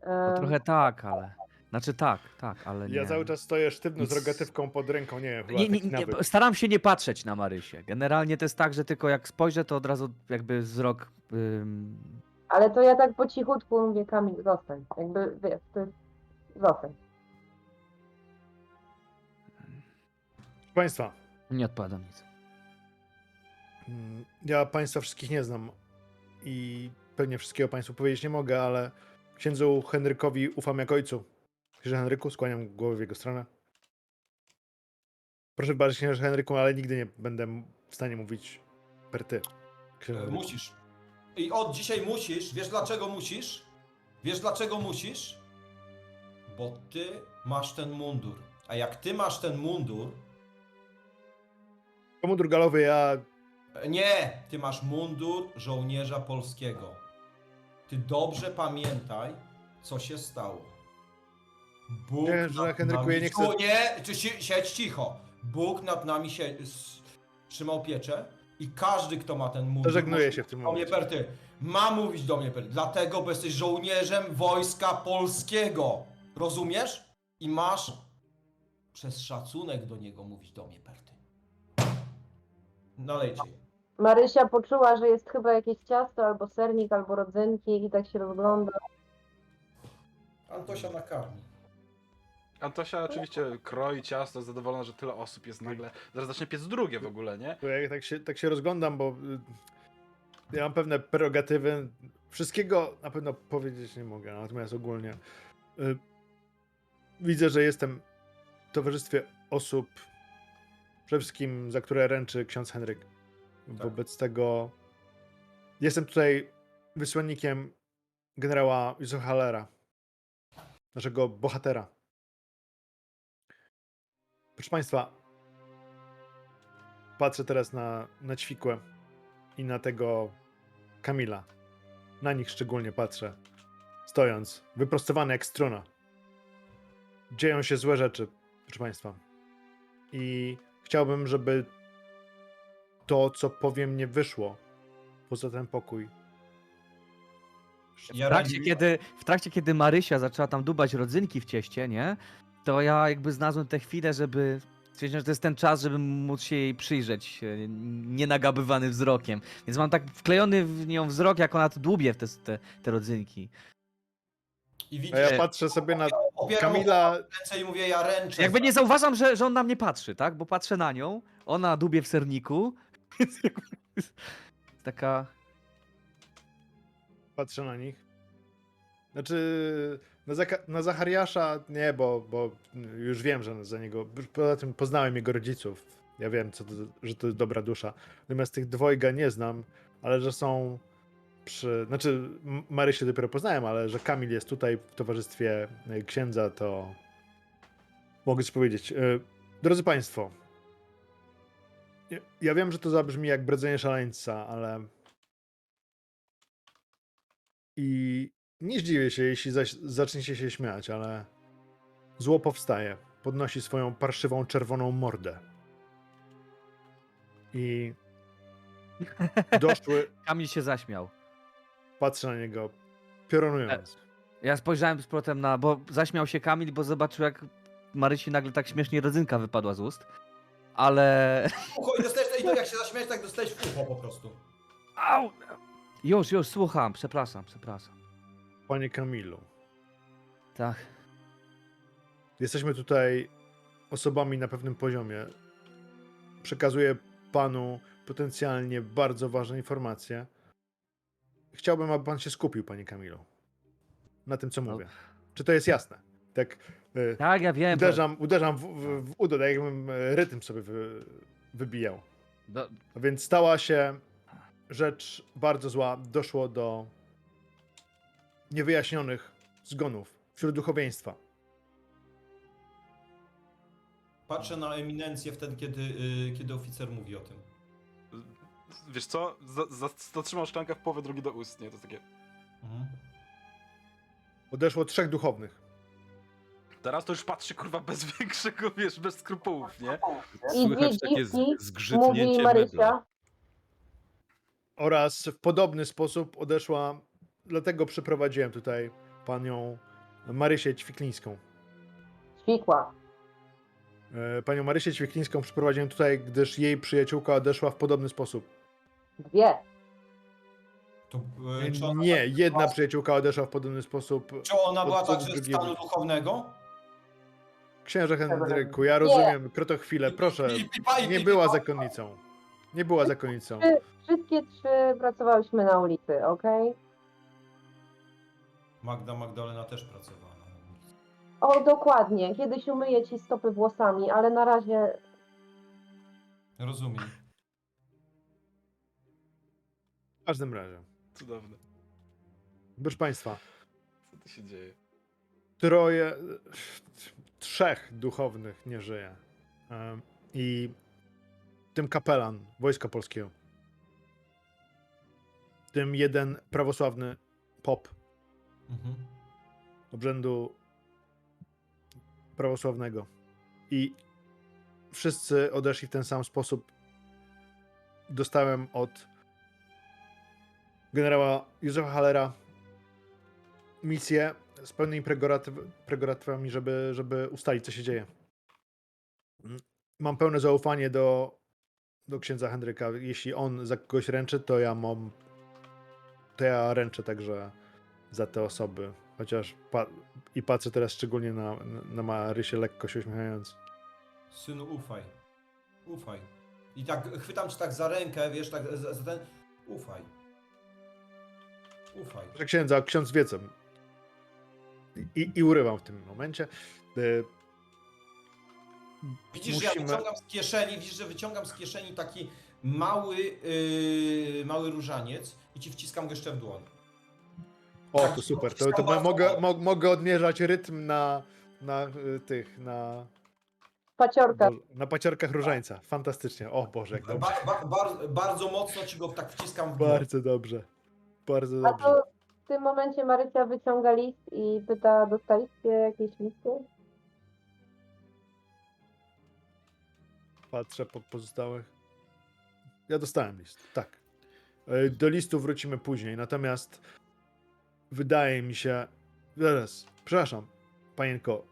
E, Trochę tak, ale. Znaczy tak, tak, ale nie. Ja cały czas stoję sztywno z Nic- rogatywką pod ręką, nie wiem, chyba Nie, nie, taki nie, nawyk. staram się nie patrzeć na Marysię. Generalnie to jest tak, że tylko jak spojrzę, to od razu jakby wzrok. ym, Ale to ja tak po cichutku mówię, Kamil, zostań. Jakby, wiesz, to jest... Zostań. Proszę Państwa, nie odpowiadam nic. mm, ja Państwa wszystkich nie znam i pewnie wszystkiego Państwu powiedzieć nie mogę, ale księdzu Henrykowi ufam jak ojcu. Księże Henryku, skłaniam głowę w jego stronę. Proszę wybaczyć, księże Henryku, ale nigdy nie będę m- w stanie mówić per ty. Księże Henryku. Musisz. I od dzisiaj musisz. Wiesz dlaczego musisz? Wiesz dlaczego musisz? Bo ty masz ten mundur. A jak ty masz ten mundur, Komundur galowy, ja nie, ty masz mundur żołnierza polskiego. Ty dobrze pamiętaj, co się stało. Bóg Nie, że nad Henryku, nami... ja nie chcę- nie, czy si- siedź cicho. Bóg nad nami się s- trzymał pieczę i każdy, kto ma ten mundur... Żegnuję może się w tym do mnie momencie. Perty, ma mówić do mnie Perty, dlatego, bo jesteś żołnierzem wojska polskiego. Rozumiesz? I masz przez szacunek do niego mówić do mnie Perty. Nalejcie. Marysia poczuła, że jest chyba jakieś ciasto, albo sernik, albo rodzynki i tak się rozgląda. Antosia nakarmi. Antosia oczywiście kroi ciasto, zadowolona, że tyle osób jest nagle. Zaraz zacznie piec drugie w ogóle, nie? Bo ja tak się, tak się rozglądam, bo y, ja mam pewne prerogatywy. Wszystkiego na pewno powiedzieć nie mogę, natomiast ogólnie y, widzę, że jestem w towarzystwie osób, przede wszystkim za które ręczy ksiądz Henryk. Wobec tego jestem tutaj wysłannikiem generała Józefa Hallera, naszego bohatera. Proszę Państwa, patrzę teraz na, na ćwikłę i na tego Kamila. Na nich szczególnie patrzę, stojąc, wyprostowany jak struna. Dzieją się złe rzeczy, proszę Państwa. I chciałbym, żeby to, co powiem, nie wyszło poza ten pokój. W trakcie, kiedy, w trakcie, kiedy Marysia zaczęła tam dubać rodzynki w cieście, nie? To ja jakby znalazłem tę chwilę, żeby stwierdziłem, że to jest ten czas, żeby móc się jej przyjrzeć, e, nienagabywany wzrokiem. Więc mam tak wklejony w nią wzrok, jak ona tu dłubie w te, te, te rodzynki. I A widzisz, ja patrzę sobie na opieram Kamila. ręce i mówię, ja ręczę. Jakby nie zauważam, że, że on na mnie patrzy, tak? Bo patrzę na nią, ona dubie w serniku. [LAUGHS] Więc jakby jest taka... Patrzę na nich. Znaczy, na, Zaka- na Zachariasza nie, bo, bo już wiem, że za niego. Poza tym poznałem jego rodziców. Ja wiem, co to, że to jest dobra dusza. Natomiast tych dwojga nie znam, ale że są przy. Znaczy, Marysię dopiero poznałem, ale że Kamil jest tutaj w towarzystwie e, księdza, to mogę coś powiedzieć. E, Drodzy Państwo, ja wiem, że to zabrzmi jak bredzenie szaleńca, ale i nie zdziwię się, jeśli zaś zaczniecie się śmiać, ale zło powstaje. Podnosi swoją parszywą czerwoną mordę. I doszły, [LAUGHS] Kamil się zaśmiał. patrzę na niego, piorunując. Ja spojrzałem z powrotem na. Bo zaśmiał się Kamil, bo zobaczył, jak Marysi nagle tak śmiesznie rodzynka wypadła z ust. Ale. Ucho i dostajesz, i to jak się zaśmiać, tak dostajesz w ucho po prostu. Au! Już, już, słucham. Przepraszam, przepraszam. Panie Kamilu, Tak. jesteśmy tutaj osobami na pewnym poziomie. Przekazuję panu potencjalnie bardzo ważne informacje. Chciałbym, aby pan się skupił, panie Kamilu, na tym, co mówię. Czy to jest jasne? Tak. y, Tak, ja wiem. Uderzam, uderzam w, w, w udo, tak jakbym e, rytm sobie wy, wybijał. Do, więc stała się rzecz bardzo zła. Doszło do niewyjaśnionych zgonów wśród duchowieństwa. Patrzę na eminencję wtedy, kiedy, y, kiedy oficer mówi o tym. Wiesz co? Za, za, zatrzymał szklankę w połowę drugi do ust, nie? To jest takie... Mhm. Odeszło trzech duchownych. Teraz to już patrzy, kurwa, bez [LAUGHS] większego, wiesz, bez skrupułów, nie? I Słychać widzi, takie mówi zgrzytnięcie Marysia, mebla. Oraz w podobny sposób odeszła, dlatego przyprowadziłem tutaj panią Marysię Ćwiklińską. ćwikła. E, Panią Marysię Ćwiklińską przyprowadziłem tutaj, gdyż jej przyjaciółka odeszła w podobny sposób. Dwie. To, y, czy, ona, Nie, jedna przyjaciółka odeszła w podobny sposób. czy ona była od- od także z drugiego. stanu duchownego? Księże Henryku, ja rozumiem, krotochwilę, proszę. I- i- i- i- Nie była zakonnicą. Nie była zakonnicą. Wszystkie trzy pracowałyśmy na ulicy, okej? Magda Magdalena też pracowała na ulicy. O, dokładnie. Kiedyś umyję ci stopy włosami, ale na razie Rozumiem. W każdym razie. Cudowne. Proszę Państwa, Co tu się dzieje? troje. trzech duchownych nie żyje. Em, I w tym kapelan Wojska Polskiego. W tym jeden prawosławny pop Mhm. obrzędu prawosławnego. I wszyscy odeszli w ten sam sposób. Dostałem od generała Józefa Hallera misję z pełnymi prerogatywami, żeby, żeby ustalić, co się dzieje. Mam pełne zaufanie do, do księdza Henryka. Jeśli on za kogoś ręczy, to ja mam. To ja ręczę także za te osoby. Chociaż pa- i patrzę teraz szczególnie na, na Marysię lekko się uśmiechając. Synu, ufaj. Ufaj. I tak chwytam cię tak za rękę, wiesz, tak za, za ten. Ufaj. Ufaj. Proszę księdza, ksiądz wie co. I, I urywam w tym momencie. Y, Widzisz, że ja Musimy- wyciągam z kieszeni, widzisz, że wyciągam z kieszeni taki mały, yy, mały różaniec i ci wciskam go jeszcze w dłoń. O, Tak, to super. To, to mogę, mo, mogę odmierzać rytm na, na y, tych, na, Paciorka. Boże, na paciorkach różańca. Fantastycznie. O Boże, jak dobrze. Ba, ba, bar, bardzo mocno ci go tak wciskam w dłoń. Bardzo dobrze. Bardzo A dobrze. to w tym momencie Marysia wyciąga list i pyta, dostaliście jakieś listy? Patrzę po pozostałych. Ja dostałem list, tak. E, Do listu wrócimy później, natomiast wydaje mi się. Zaraz, przepraszam, panienko.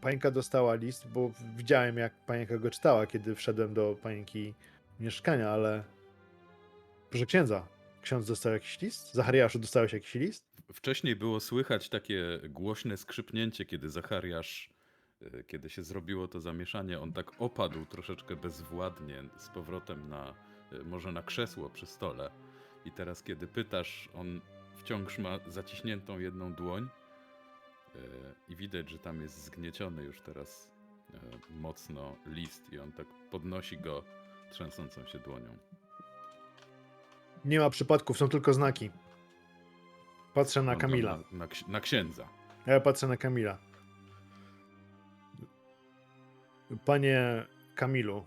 Panienka dostała list, bo widziałem, jak panienka go czytała, kiedy wszedłem do panienki mieszkania, ale. Proszę księdza, ksiądz dostał jakiś list? Zachariaszu, dostałeś jakiś list? Wcześniej było słychać takie głośne skrzypnięcie, kiedy Zachariasz, y, kiedy się zrobiło to zamieszanie, on tak opadł troszeczkę bezwładnie z powrotem na, y, może na krzesło przy stole. I teraz, kiedy pytasz, on wciąż ma zaciśniętą jedną dłoń y, i widać, że tam jest zgnieciony już teraz y, mocno list i on tak podnosi go trzęsącą się dłonią. Nie ma przypadków, są tylko znaki. Patrzę na On Kamila. Na, na, na księdza. Ja patrzę na Kamila. Panie Kamilu,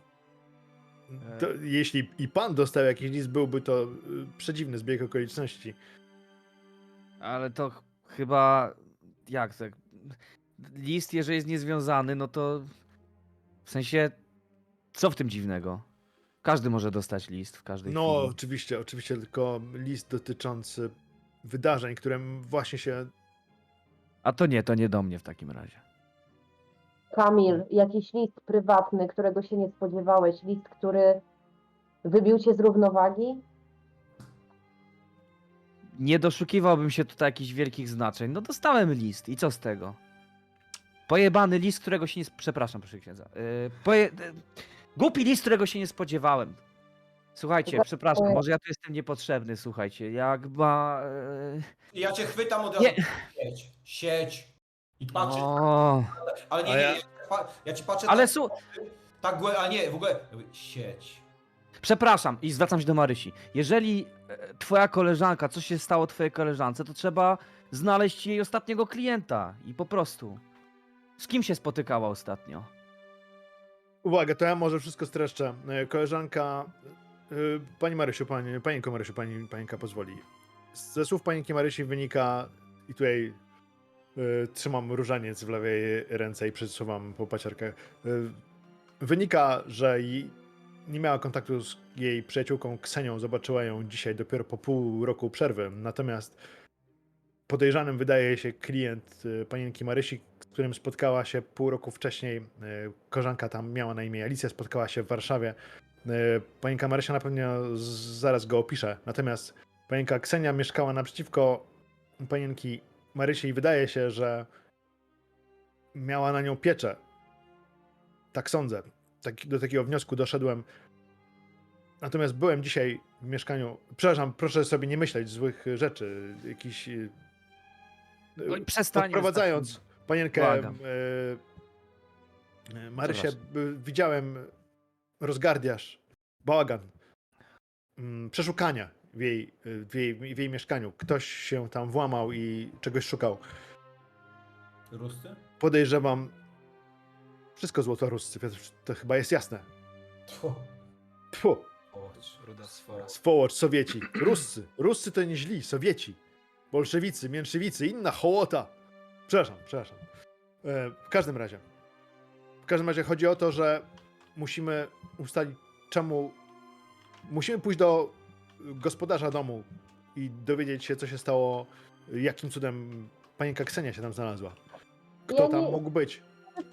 to, E. jeśli i pan dostał jakiś list, byłby to y, przedziwny zbieg okoliczności. Ale to ch- chyba. Jak tak? List, jeżeli jest niezwiązany, no to. W sensie. Co w tym dziwnego? Każdy może dostać list w każdej No, chwili. oczywiście, oczywiście, tylko list dotyczący wydarzeń, które właśnie się. A to nie, to nie do mnie w takim razie. Kamil, jakiś list prywatny, którego się nie spodziewałeś, list, który wybił cię z równowagi? Nie doszukiwałbym się tutaj jakichś wielkich znaczeń. No dostałem list i co z tego? Pojebany list, którego się nie... sp- Przepraszam, proszę księdza. Yy, poje... yy, Głupi list, którego się nie spodziewałem. Słuchajcie, Za- przepraszam, może ja tu jestem niepotrzebny, słuchajcie. Jak ma... I ja cię chwytam od razu. Nie. Sieć, sieć. I patrzę, O, ale nie, nie, ja- ja... Pa, ja ci patrzę ale tak, su... tak głę- a nie, w ogóle, sieć. Przepraszam i zwracam się do Marysi. Jeżeli e, twoja koleżanka, coś się stało twojej koleżance, to trzeba znaleźć jej ostatniego klienta i po prostu. Z kim się spotykała ostatnio? Uwaga, to ja może wszystko streszczę. E, Koleżanka. e, Pani Marysiu, pani, panienko Marysiu, pani, panienka pozwoli. Ze słów panienki Marysi wynika, i tutaj trzymam różaniec w lewej ręce i przesuwam po paciorkach. e, wynika, że nie miała kontaktu z jej przyjaciółką Ksenią, zobaczyła ją dzisiaj dopiero po pół roku przerwy. Natomiast podejrzanym wydaje się klient e, panienki Marysi, z którym spotkała się pół roku wcześniej. E, Koleżanka tam miała na imię Alicja, spotkała się w Warszawie. E, Panienka Marysia na pewno zaraz go opisze. Natomiast panienka Ksenia mieszkała naprzeciwko panienki Marysi i wydaje się, że miała na nią pieczę. Tak sądzę. Tak, do takiego wniosku doszedłem. Natomiast byłem dzisiaj w mieszkaniu. Przepraszam, proszę sobie nie myśleć złych rzeczy. Jakiś. i przestań. Odprowadzając panienkę Błagam. e, Marysię, widziałem rozgardiaż, bałagan, mm, przeszukania w jej, w, jej, w jej mieszkaniu. Ktoś się tam włamał i czegoś szukał. Rusty? Podejrzewam wszystko złotoruscy, to, to chyba jest jasne. Tfu. Tfu. Ruda sfora. swołocz, Sowieci. Ruscy. Ruscy to nie źli, Sowieci. Bolszewicy, mięszywicy, inna hołota. Przepraszam, przepraszam. E, w każdym razie. W każdym razie chodzi o to, że musimy ustalić, czemu. Musimy pójść do gospodarza domu i dowiedzieć się, co się stało, jakim cudem panienka Ksenia się tam znalazła. Kto Ja tam nie- mógł być?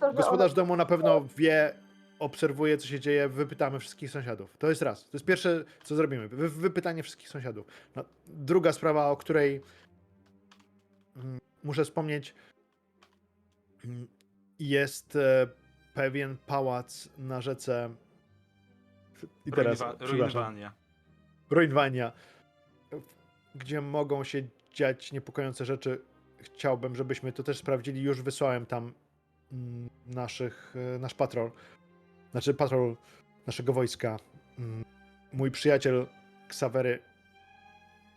To, Gospodarz ona- domu na pewno wie, obserwuje, co się dzieje, wypytamy wszystkich sąsiadów. To jest raz. To jest pierwsze, co zrobimy. Wy, wypytanie wszystkich sąsiadów. No, druga sprawa, o której mm, muszę wspomnieć, mm, jest e, pewien pałac na rzece. I teraz, Ruinowania. Ruinwania, gdzie mogą się dziać niepokojące rzeczy. Chciałbym, żebyśmy to też sprawdzili. Już wysłałem tam mm, naszych, e, nasz patrol, znaczy patrol naszego wojska. Mm, Mój przyjaciel Ksawery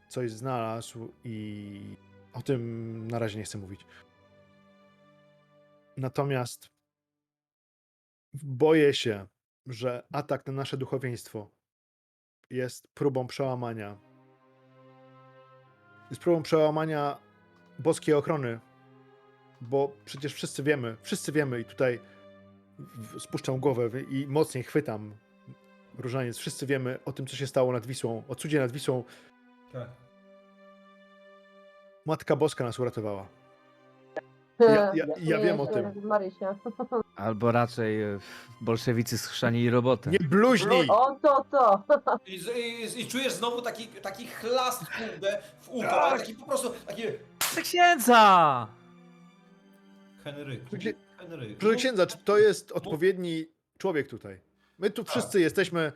coś znalazł i o tym na razie nie chcę mówić. Natomiast boję się, że atak na nasze duchowieństwo jest próbą przełamania. Jest próbą przełamania boskiej ochrony, bo przecież wszyscy wiemy, wszyscy wiemy i tutaj spuszczam głowę i mocniej chwytam różaniec. Wszyscy wiemy o tym, co się stało nad Wisłą, o cudzie nad Wisłą. Tak. Matka Boska nas uratowała. ja- ja- ja wiem o tym. Marysia. [LAUGHS] Albo raczej e, bolszewicy schrzanili robotę. Nie bluźnij! O, to, to. I, z- i, I czujesz znowu taki, taki chlast, kurde, w ucho, Tak. ale taki po prostu, taki... Proszę księdza! Henryku, Proszę- Henryku. Proszę księdza, czy to jest odpowiedni człowiek tutaj? My tu Tak. wszyscy jesteśmy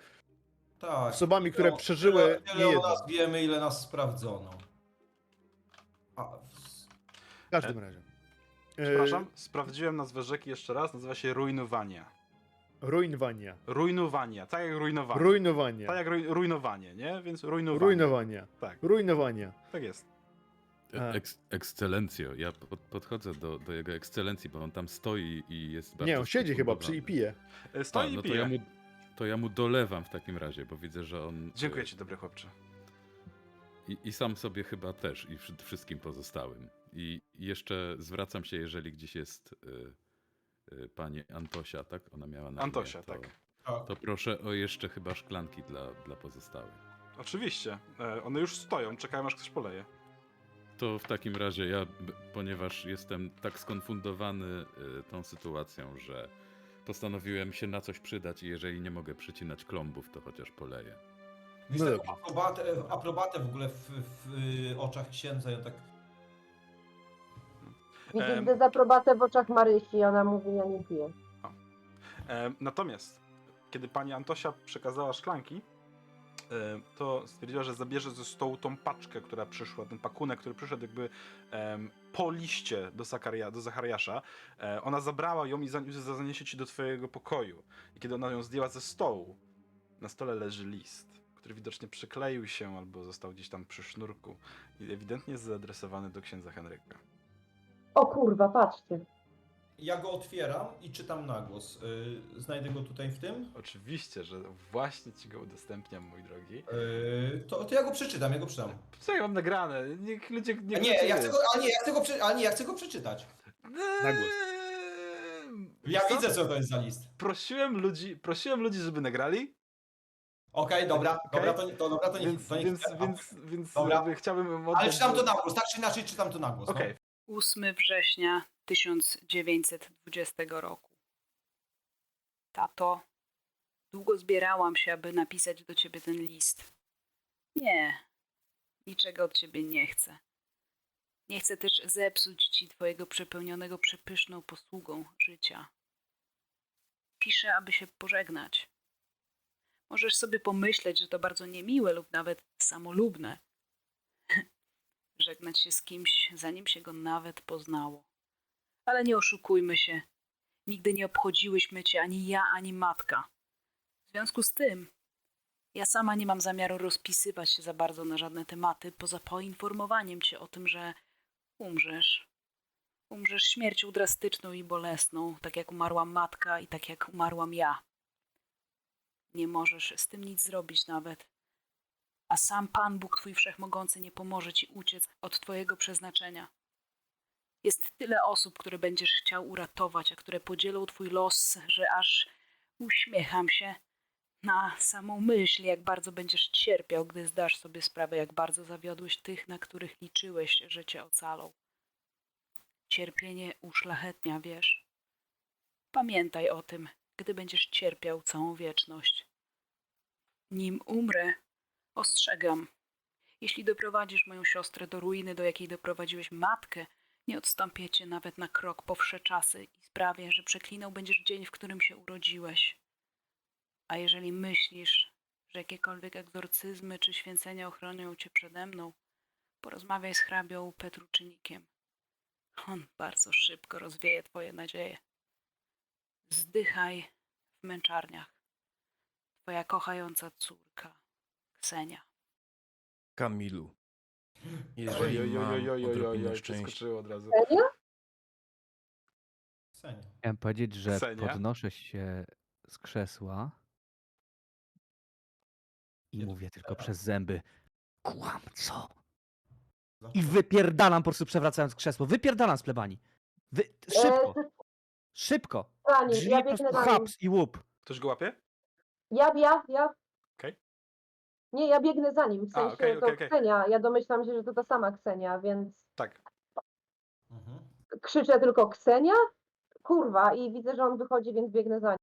tak. osobami, które Tyle- przeżyły Tyle, tyle o niejedno. nas wiemy, ile nas sprawdzono. A, w- W każdym razie. E, Przepraszam, sprawdziłem nazwę rzeki jeszcze raz, nazywa się Ruinowania. Ruinowania. Ruinowania, tak jak rujnowanie. Ruinowania. Tak jak ruj- rujnowanie, nie? Więc ruinowanie. Ruinowania. Tak, Ruinowania. tak jest. A. Eks, ekscelencjo, ja pod, podchodzę do, do jego ekscelencji, bo on tam stoi i jest bardzo Nie, on siedzi chyba przy i pije. E, Stoi A, i no to pije. ja, mu, to ja mu dolewam w takim razie, bo widzę, że on... Dziękuję e, ci, dobry chłopcze. I, I sam sobie chyba też, i wszy- wszystkim pozostałym. I jeszcze zwracam się, jeżeli gdzieś jest y, y, pani Antosia, tak? Ona miała na Antosia, imię, to, tak. tak. To proszę o jeszcze chyba szklanki dla, dla pozostałych. Oczywiście. E, One już stoją, czekają aż ktoś poleje. To w takim razie ja, ponieważ jestem tak skonfundowany y, tą sytuacją, że postanowiłem się na coś przydać i jeżeli nie mogę przycinać klombów, to chociaż poleję. Widzisz No taką aprobatę, aprobatę w ogóle w, w oczach księdza on tak... Widzisz Em. dezaprobatę w oczach Marysi, ona mówi, ja nie piję. E, Natomiast, kiedy pani Antosia przekazała szklanki, to stwierdziła, że zabierze ze stołu tą paczkę, która przyszła, ten pakunek, który przyszedł jakby em, po liście do, do Zachariasza. E, Ona zabrała ją i za- za- zaniesie ci do twojego pokoju. I kiedy ona ją zdjęła ze stołu, na stole leży list, który widocznie przykleił się albo został gdzieś tam przy sznurku. I ewidentnie jest zaadresowany do księdza Henryka. O kurwa, patrzcie. Ja go otwieram i czytam na głos. Y, znajdę go tutaj w tym. Oczywiście, że właśnie ci go udostępniam, mój drogi. Y, to, to ja go przeczytam, ja go przeczytam. Co ja mam nagrane? Niech ludzie... A Niech nie, ludzie ja chcę go, a nie, ja chcę go, prze, a nie, ja chcę go przeczytać. Na głos. Eee, Ja co? widzę, co to jest za list. Prosiłem ludzi, prosiłem ludzi, żeby nagrali. Okej, dobra, Okej. dobra, to, nie- to, dobra, to nie, Więc, to nie więc, więc, więc Dobra. jakby chciałbym Ale oddać- czytam to na głos, tak czy inaczej czytam to na głos. Okej, no. 8 września 1920 roku. Tato, długo zbierałam się, aby napisać do ciebie ten list. Nie, niczego od ciebie nie chcę. Nie chcę też zepsuć ci twojego przepełnionego przepyszną posługą życia. Piszę, aby się pożegnać. Możesz sobie pomyśleć, że to bardzo niemiłe lub nawet samolubne. Żegnać się z kimś, zanim się go nawet poznało. Ale nie oszukujmy się. Nigdy nie obchodziłyśmy cię ani ja, ani matka. W związku z tym, ja sama nie mam zamiaru rozpisywać się za bardzo na żadne tematy, poza poinformowaniem cię o tym, że umrzesz. Umrzesz śmiercią drastyczną i bolesną, tak jak umarła matka i tak jak umarłam ja. Nie możesz z tym nic zrobić nawet. A sam Pan Bóg, Twój Wszechmogący, nie pomoże Ci uciec od Twojego przeznaczenia. Jest tyle osób, które będziesz chciał uratować, a które podzielą Twój los, że aż uśmiecham się na samą myśl, jak bardzo będziesz cierpiał, gdy zdasz sobie sprawę, jak bardzo zawiodłeś tych, na których liczyłeś, że Cię ocalą. Cierpienie uszlachetnia, wiesz. Pamiętaj o tym, gdy będziesz cierpiał całą wieczność. Nim umrę, ostrzegam. Jeśli doprowadzisz moją siostrę do ruiny, do jakiej doprowadziłeś matkę, nie odstąpię cię nawet na krok po wsze czasy i sprawię, że przeklinał będziesz dzień, w którym się urodziłeś. A jeżeli myślisz, że jakiekolwiek egzorcyzmy czy święcenia ochronią cię przede mną, porozmawiaj z hrabią Petruczynikiem. On bardzo szybko rozwieje twoje nadzieje. Zdychaj w męczarniach. Twoja kochająca córka, Ksenia. Kamilu. Jeżeli oj, mam oj, oj, odrobinę oj, szczęścia, przeskoczyło od razu. Serio? Senia. Chciałem powiedzieć, że Ksenia? podnoszę się z krzesła i mówię tylko teraz. przez zęby kłamco. I wypierdalam po prostu przewracając krzesło. Wypierdalam z plebanii. Wy... Szybko, E, szybko. Drzwi ja po biegnę prostu za nim. haps i łup. Ktoś go łapie? Ja, ja, ja. Nie, ja biegnę za nim, w A, sensie okej, to okej, okej. Ksenia. Ja domyślam się, że to ta sama Ksenia, więc Tak. Mhm. krzyczę tylko Ksenia? Kurwa, i widzę, że on wychodzi, więc biegnę za nim.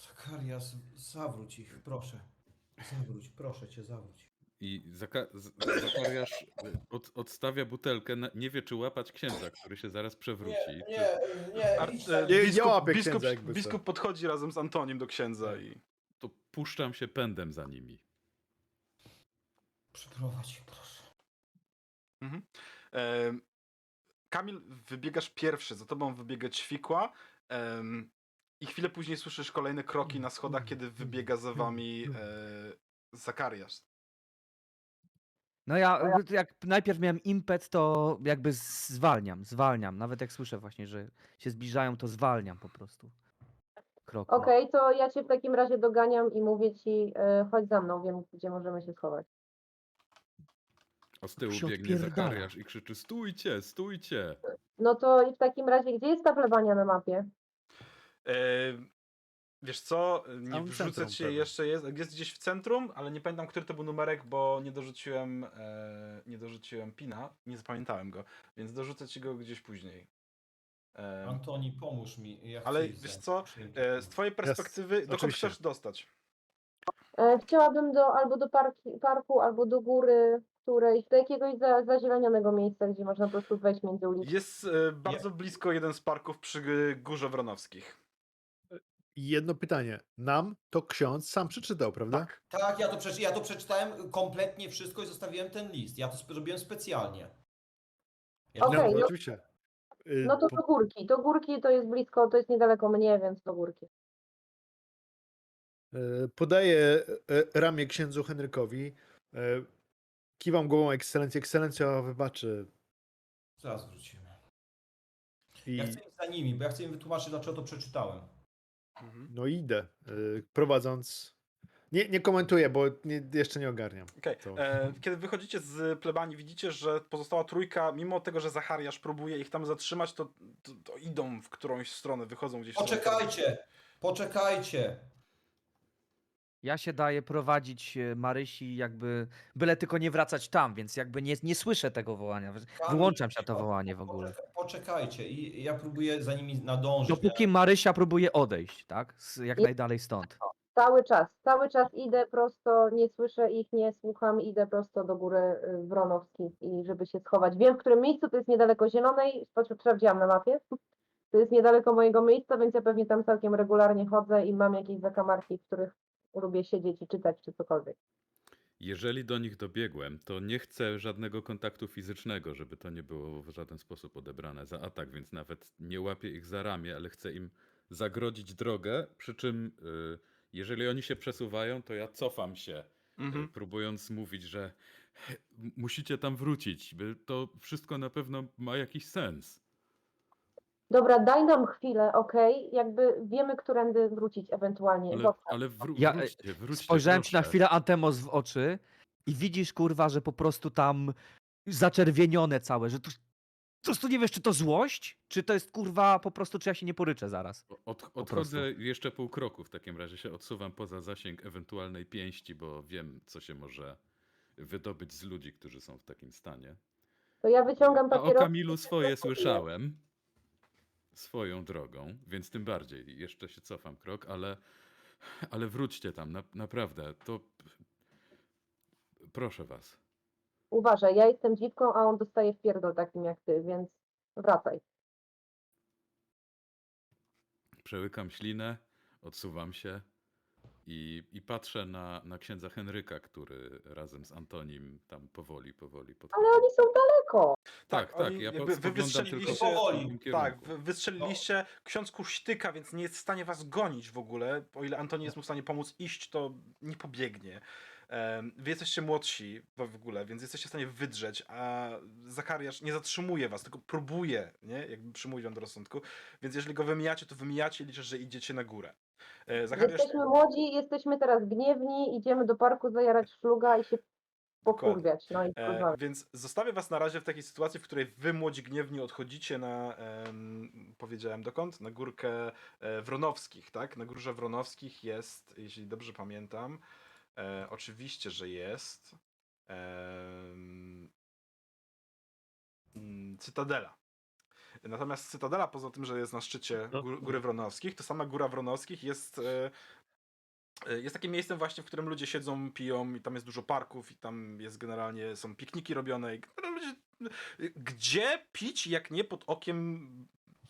Zakarias, zawróć ich, proszę. Zawróć, proszę cię, zawróć. I Zaka Z- Zakariasz y, od, odstawia butelkę, na, nie wie czy łapać księdza, który się zaraz przewróci. czy- nie, Ar- e. Nie, nie biskup, łapie biskup, księdza jakby co. biskup podchodzi razem z Antonim do księdza i... Puszczam się pędem za nimi. Przeprowadź ich, proszę. Mhm. Em, Kamil, wybiegasz pierwszy, za tobą wybiega ćwikła em, i chwilę później słyszysz kolejne kroki na schodach, kiedy wybiega za wami e, Zakariasz. No ja jak najpierw miałem impet, to jakby zwalniam, zwalniam. Nawet jak słyszę właśnie, że się zbliżają, to zwalniam po prostu. Krok. Okej, to ja cię w takim razie doganiam i mówię ci, e, chodź za mną, wiem, gdzie możemy się schować. A z tyłu się biegnie odpierdala. Zakariasz i krzyczy stójcie, stójcie. No to i w takim razie, gdzie jest ta plebania na mapie? E, wiesz co, nie Tam w wrzucę centrum cię pewnie. jeszcze, jest, jest gdzieś w centrum, ale nie pamiętam, który to był numerek, bo nie dorzuciłem, e, nie dorzuciłem pina, nie zapamiętałem go, więc dorzucę ci go gdzieś później. E, Antoni, pomóż mi. Ja chcę ale iść wiesz za co, e, z twojej perspektywy, dokąd oczywiście. chcesz dostać? E, chciałabym do, albo do parki, parku, albo do góry którejś, do jakiegoś za, zazielenionego miejsca, gdzie można po prostu wejść między ulice. Jest e, bardzo blisko jeden z parków przy Górze Wronowskich. Jedno pytanie. Nam to ksiądz sam przeczytał, prawda? Tak. Tak, ja to, przeczy- ja to przeczytałem kompletnie wszystko i zostawiłem ten list. Ja to sp- robiłem specjalnie. Ja Okej, no, no- oczywiście. Y, No to po- do górki. Do górki to jest blisko, to jest niedaleko mnie, więc do górki. e, Podaję e, ramię księdzu Henrykowi. e, Kiwam głową ekscelencję. Ekscelencja wybaczy. Zaraz wrócimy. I Ja chcę iść za nimi, bo ja chcę im wytłumaczyć, dlaczego to przeczytałem. Mhm. no idę, e, prowadząc. Nie, nie komentuję, bo nie, jeszcze nie ogarniam. To- E, Kiedy wychodzicie z plebanii, widzicie, że pozostała trójka, mimo tego, że Zachariasz próbuje ich tam zatrzymać, to, to, to idą w którąś stronę, wychodzą gdzieś. Poczekajcie! Poczekajcie! Ja się daję prowadzić e, Marysi, jakby byle tylko nie wracać tam, więc jakby nie, nie słyszę tego wołania. Wyłączam się to cicho, wołanie w ogóle. poczeka- Poczekajcie i ja próbuję za nimi nadążyć. Dopóki Marysia próbuje odejść, tak? Z, jak najdalej stąd. Cały czas, cały czas idę prosto, nie słyszę ich, nie słucham, idę prosto do góry y, Wronowskich i żeby się schować. Wiem, w którym miejscu, to jest niedaleko Zielonej, sprawdziłam na mapie. To jest niedaleko mojego miejsca, więc ja pewnie tam całkiem regularnie chodzę i mam jakieś zakamarki, w których lubię siedzieć i czytać czy cokolwiek. Jeżeli do nich dobiegłem, to nie chcę żadnego kontaktu fizycznego, żeby to nie było w żaden sposób odebrane za atak, więc nawet nie łapię ich za ramię, ale chcę im zagrodzić drogę, przy czym y, jeżeli oni się przesuwają, to ja cofam się, Mhm. próbując mówić, że Musicie tam wrócić, by to wszystko na pewno ma jakiś sens. Dobra, daj nam chwilę, okej? Jakby wiemy, którędy wrócić ewentualnie. Ale, Zostaw. ale wró- Ja, e, wróćcie, wróćcie, Spojrzałem ci na proszę. chwilę Antemos w oczy i widzisz, kurwa, że po prostu tam zaczerwienione całe, że to... Po prostu nie wiesz, czy to złość, czy to jest, kurwa, po prostu, czy ja się nie poryczę zaraz. Od, odchodzę jeszcze pół kroku w takim razie, się odsuwam poza zasięg ewentualnej pięści, bo wiem, co się może wydobyć z ludzi, którzy są w takim stanie. To ja wyciągam A o papierosy. Kamilu swoje słyszałem. Swoją drogą, więc tym bardziej jeszcze się cofam krok, ale, ale wróćcie tam, na, naprawdę. To. Proszę was. Uważaj, ja jestem dziwką, a on dostaje w pierdol takim jak ty, więc wracaj. Przełykam ślinę, odsuwam się i, i patrzę na, na księdza Henryka, który razem z Antonim tam powoli, powoli podchodzi. Ale oni są daleko. Tak, tak, oni ja jakby po- wy spoglądam wystrzeliliście, tylko w powoli. tak, wy wystrzeliliście, ksiądz kusztyka, więc nie jest w stanie was gonić w ogóle. O ile Antoni jest mu w stanie pomóc iść, to nie pobiegnie. Wy jesteście młodsi w ogóle, więc jesteście w stanie wydrzeć, a Zakariasz nie zatrzymuje was, tylko próbuje, nie? Jakby przymówić wam do rozsądku. Więc jeżeli go wymijacie, to wymijacie i liczę, że idziecie na górę. E, Zakariasz, Jesteśmy młodzi, jesteśmy teraz gniewni, idziemy do parku zajarać szluga i się pokurwiać. No i E, więc zostawię was na razie w takiej sytuacji, w której wy młodzi gniewni odchodzicie na, em, powiedziałem dokąd? Na górkę e, Wronowskich, tak? Na górze Wronowskich jest, jeśli dobrze pamiętam, e, oczywiście, że jest mm, Cytadela. Natomiast Cytadela, poza tym, że jest na szczycie gór, Góry Wronowskich, to sama Góra Wronowskich jest e, E, Jest takim miejscem właśnie, w którym ludzie siedzą, piją i tam jest dużo parków i tam jest generalnie, są pikniki robione i generalnie ludzie, gdzie pić jak nie pod okiem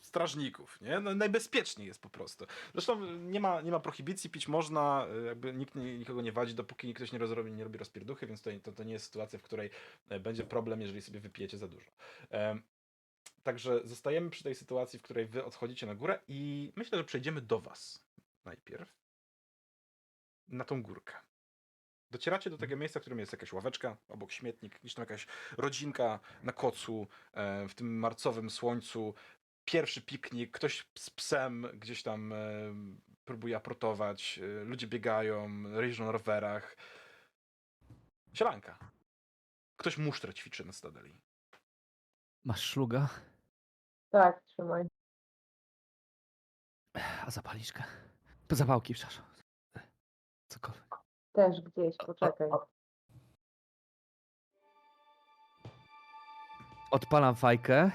strażników, nie? No, najbezpieczniej jest po prostu. Zresztą nie ma, nie ma prohibicji, pić można, e, jakby nikt nie, nikogo nie wadzi, dopóki ktoś nie, rozrobi, nie robi rozpierduchy, więc to, to, to nie jest sytuacja, w której e, będzie problem, jeżeli sobie wypijecie za dużo. Em, Także zostajemy przy tej sytuacji, w której wy odchodzicie na górę i myślę, że przejdziemy do was najpierw na tą górkę. Docieracie do tego miejsca, w którym jest jakaś ławeczka, obok śmietnik, gdzieś tam jakaś rodzinka na kocu, e, w tym marcowym słońcu. Pierwszy piknik, ktoś z psem gdzieś tam e, próbuje aprotować, e, ludzie biegają, jeżdżą na rowerach. Sielanka. Ktoś musztrę ćwiczy na stadeli. Masz szluga? Tak, trzymaj. A zapalniczkę? Zapałki, przepraszam. Cokolwiek. Też gdzieś, poczekaj. Odpalam fajkę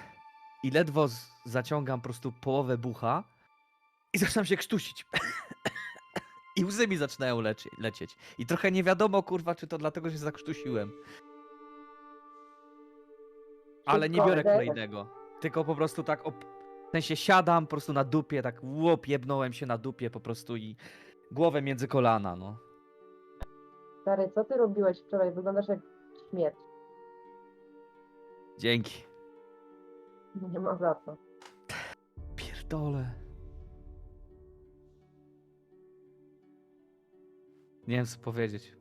i ledwo zaciągam po prostu połowę bucha i zaczynam się krztusić. [COUGHS] I łzy mi zaczynają lecie, lecieć. I trochę nie wiadomo, kurwa, czy to dlatego, że się zakrztusiłem. Ale nie biorę kolejnego. Tylko po prostu tak, op... w sensie siadam po prostu na dupie, tak łop, jebnąłem się na dupie po prostu i głowę między kolana, no. Stary, co ty robiłeś wczoraj? Wyglądasz jak śmierć. Dzięki. Nie ma za co. Pierdolę. Nie wiem co powiedzieć.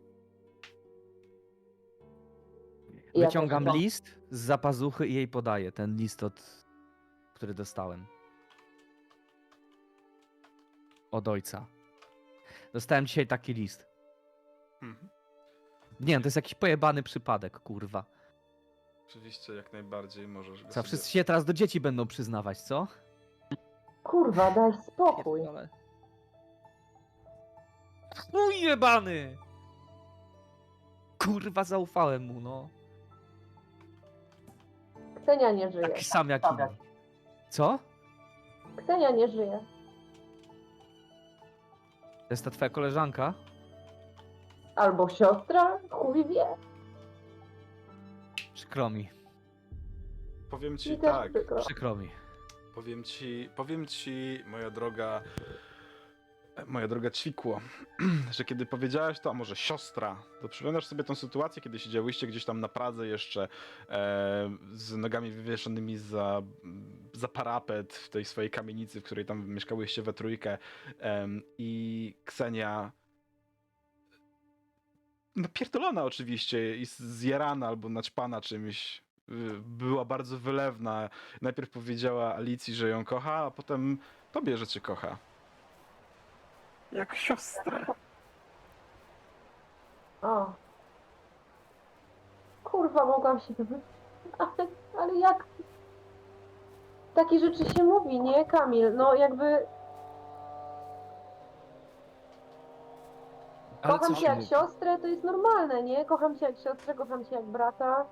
Ja Wyciągam też. list z zapazuchy i jej podaję. Ten list, od, który dostałem. Od ojca. Dostałem dzisiaj taki list. Mhm. Nie wiem, to jest jakiś pojebany przypadek, kurwa. Oczywiście, jak najbardziej możesz go Co, sobie... wszyscy się teraz do dzieci będą przyznawać, co? Kurwa, daj spokój. Pierdolę. Chuj jebany! Kurwa, zaufałem mu, no. Ksenia nie żyje. Taki sam jak inni. Co? Ksenia nie żyje. To jest ta twoja koleżanka? Albo siostra? Chuj wie. Przykro mi, Powiem ci Mi też tak, przykro. przykro mi. powiem ci, powiem ci, moja droga, moja droga Ćwikło, [CLEARS THROAT] że kiedy powiedziałaś to, a może siostra, to przypominasz sobie tą sytuację, kiedy siedziałyście gdzieś tam na Pradze jeszcze e, z nogami wywieszonymi za, za parapet w tej swojej kamienicy, w której tam mieszkałyście we trójkę em, i Ksenia napierdolona oczywiście i zjarana albo naćpana czymś. Y, Była bardzo wylewna. Najpierw powiedziała Alicji, że ją kocha, a potem tobie, że cię kocha. Jak siostrę. O. Kurwa, mogłam się... [LAUGHS] Ale, ale jak... Takie rzeczy się mówi, nie, Kamil? No jakby... Ale Kocham co cię jak siostrę, to jest normalne, nie? Kocham cię jak siostrę, kocham cię jak brata.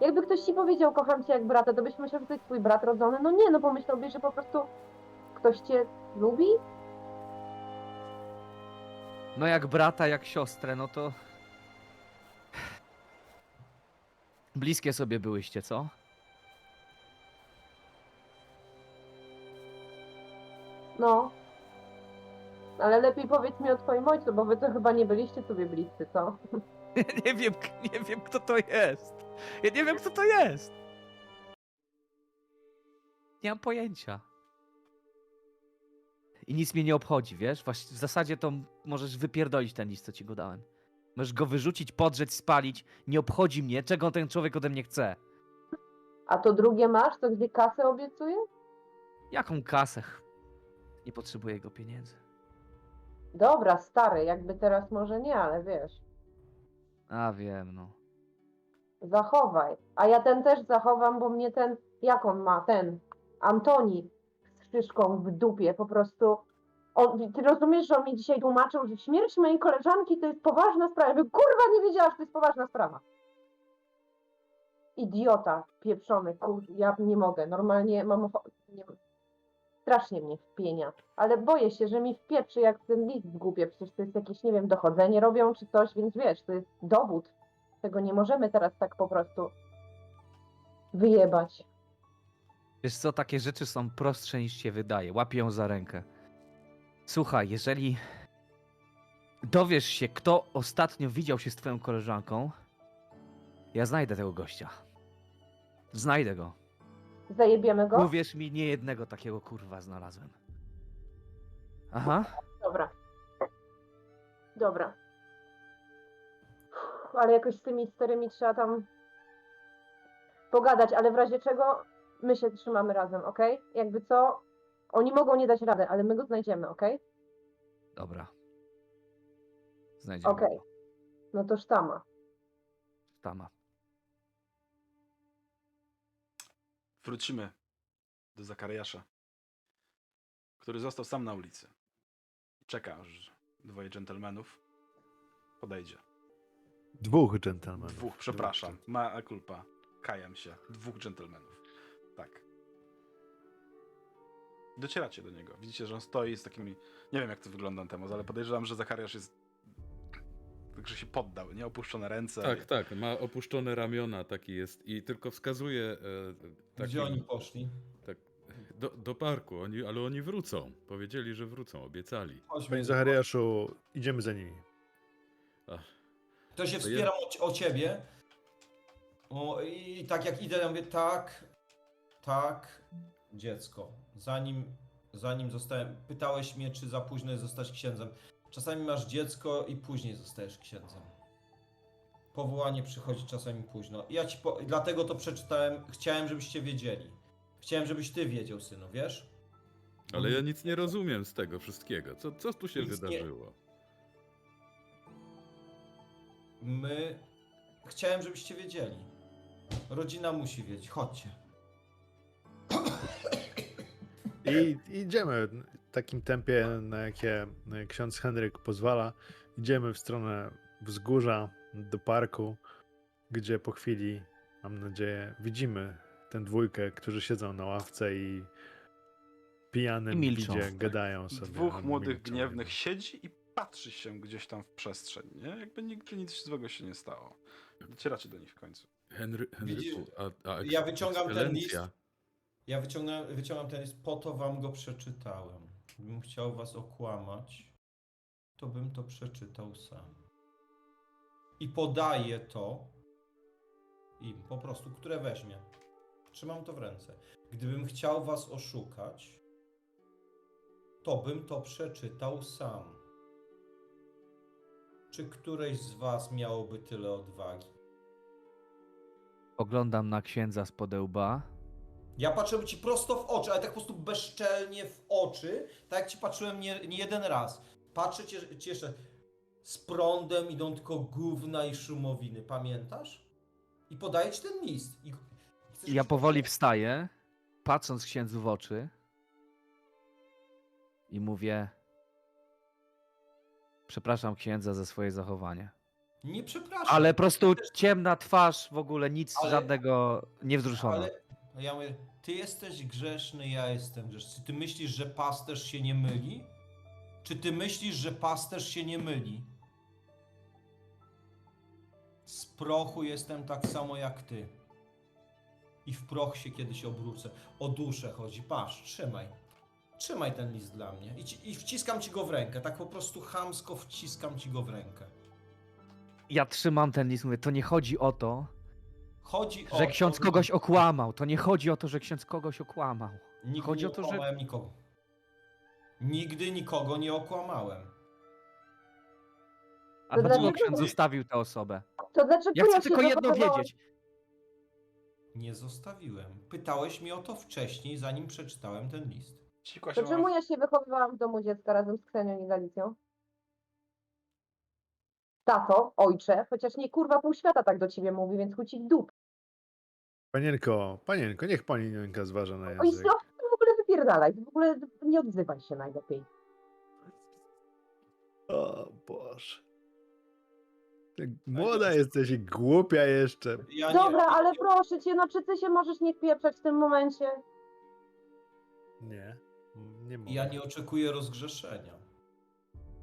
Jakby ktoś ci powiedział, kocham cię jak brata, to byś myślał, że to jest twój brat rodzony. No nie, no pomyślałbyś, że po prostu ktoś cię lubi? No jak brata, jak siostrę, no to... Bliskie sobie byłyście, co? No. Ale lepiej powiedz mi o twoim ojcu, bo wy to chyba nie byliście sobie bliscy, co? [LAUGHS] nie wiem, nie wiem kto to jest. Ja nie wiem kto to jest. Nie mam pojęcia. I nic mnie nie obchodzi, wiesz? Właśnie w zasadzie to możesz wypierdolić ten list, co ci go dałem. Możesz go wyrzucić, podrzeć, spalić. Nie obchodzi mnie, czego ten człowiek ode mnie chce. A to drugie masz, to gdzie kasę obiecuje? Jaką kasę? Nie potrzebuję jego pieniędzy. Dobra, stary, jakby teraz może nie, ale wiesz. A wiem, no. Zachowaj. A ja ten też zachowam, bo mnie ten, jak on ma, ten, Antoni z szyszką w dupie, po prostu. On, ty rozumiesz, że on mi dzisiaj tłumaczył, że śmierć mojej koleżanki to jest poważna sprawa. Ja bym, kurwa nie wiedziała, że to jest poważna sprawa. Idiota, pieprzony, kur... ja nie mogę, normalnie mam ocho... nie... Strasznie mnie wpienia, ale boję się, że mi wpieprzy jak ten list zgubię, przecież to jest jakieś, nie wiem, dochodzenie robią czy coś, więc wiesz, to jest dowód. Tego nie możemy teraz tak po prostu wyjebać. Wiesz co, takie rzeczy są prostsze niż się wydaje. Łapię ją za rękę. Słuchaj, jeżeli dowiesz się, kto ostatnio widział się z twoją koleżanką, ja znajdę tego gościa. Znajdę go. Zajebiemy go? Uwierz mi, nie jednego takiego kurwa znalazłem. Aha. Dobra. Dobra. Uff, Ale jakoś z tymi starymi trzeba tam pogadać, ale w razie czego my się trzymamy razem, ok? Jakby co, oni mogą nie dać rady, ale my go znajdziemy, ok? Dobra. Znajdziemy Okej. go. No to sztama. Tama. Wrócimy do Zakariasza, który został sam na ulicy. Czeka, aż dwoje dżentelmenów podejdzie. Dwóch dżentelmenów. Dwóch, przepraszam. Ma culpa. Kajam się. Dwóch dżentelmenów. Tak. Docieracie do niego. Widzicie, że on stoi z takimi. Nie wiem, jak to wygląda temu, ale podejrzewam, że Zakariasz jest. Także się poddał, nie? Opuszczone ręce. Tak, tak, ma opuszczone ramiona, taki jest i tylko wskazuje e, taki, Gdzie oni poszli? tak, do, do parku, oni, ale oni wrócą. Powiedzieli, że wrócą, obiecali. Chodźmy. Panie Zachariaszu, idziemy za nimi. Ach, To się wspieram o, o ciebie. O, I tak jak idę, ja mówię, tak, tak, dziecko. Zanim, zanim zostałem, pytałeś mnie, czy za późno jest zostać księdzem. Czasami masz dziecko i później zostajesz księdzem. Powołanie przychodzi czasami późno. I Ja ci po, dlatego to przeczytałem, chciałem, żebyście wiedzieli. Chciałem, żebyś ty wiedział, synu, wiesz? ale ja nic nie rozumiem z tego wszystkiego. Co, co tu się Nic nie- wydarzyło? My. Chciałem, żebyście wiedzieli. Rodzina musi wiedzieć. Chodźcie. I idziemy takim tempie, na jakie ksiądz Henryk pozwala. Idziemy w stronę wzgórza do parku, gdzie po chwili, mam nadzieję, widzimy tę dwójkę, którzy siedzą na ławce i pijanym I milczą. gadają sobie. Dwóch młodych milczą. gniewnych siedzi i patrzy się gdzieś tam w przestrzeń, nie? Jakby nigdy nic złego się nie stało. Docieracie do nich w końcu. Henry, Henryku, a, a ja wyciągam ten list. Ja wyciągam ten list, po to wam go przeczytałem. Gdybym chciał was okłamać, to bym to przeczytał sam. I podaję to im po prostu, które weźmie. Trzymam to w ręce. Gdybym chciał was oszukać, to bym to przeczytał sam. Czy któreś z was miałoby tyle odwagi? Oglądam na księdza z podełba. Ja patrzę ci prosto w oczy, ale tak po prostu bezczelnie w oczy, tak jak ci patrzyłem nie, nie jeden raz. Patrzę ci, ci jeszcze z prądem idą tylko gówna i szumowiny, pamiętasz? I podaję ci ten list. I chcesz ja powoli wstaję, patrząc księdzu w oczy i mówię: Przepraszam księdza za swoje zachowanie. Nie przepraszam. Ale po prostu ciemna twarz, w ogóle nic Ale- żadnego niewzruszona. Ale ja mówię, ty jesteś grzeszny, ja jestem grzeszny. Czy ty myślisz, że pasterz się nie myli? Czy ty myślisz, że pasterz się nie myli? Z prochu jestem tak samo jak ty. I w proch się kiedyś obrócę. O duszę chodzi. Patrz, trzymaj. Trzymaj ten list dla mnie. I, ci, I wciskam ci go w rękę. Tak po prostu chamsko wciskam ci go w rękę. Ja trzymam ten list, mówię: To nie chodzi o to, Chodzi o że to, ksiądz kogoś okłamał. To nie chodzi o to, że ksiądz kogoś okłamał. Nigdy chodzi nie o to, że- okłamałem nikogo. Nigdy nikogo nie okłamałem. A To dlaczego dlaczego- ksiądz zostawił tę osobę? To dlaczego Ja chcę się tylko jedno wiedzieć. Nie zostawiłem. Pytałeś mnie o to wcześniej, zanim przeczytałem ten list. Cikła się To czemu ja się wychowywałam w domu dziecka razem z Ksenią i Galicją? Tato, ojcze, chociaż nie kurwa pół świata tak do ciebie mówi, więc chuj ci w dup. Panienko, panienko, niech pani Nienka zważa na Oj, język. stop, w ogóle wypierdalaj, w ogóle nie odzywaj się najlepiej. O Boże. Ty młoda jesteś i głupia jeszcze. Ja Dobra, ale proszę cię, no czy ty się możesz nie wpieprzać w tym momencie? Nie, nie mogę. ja nie oczekuję rozgrzeszenia.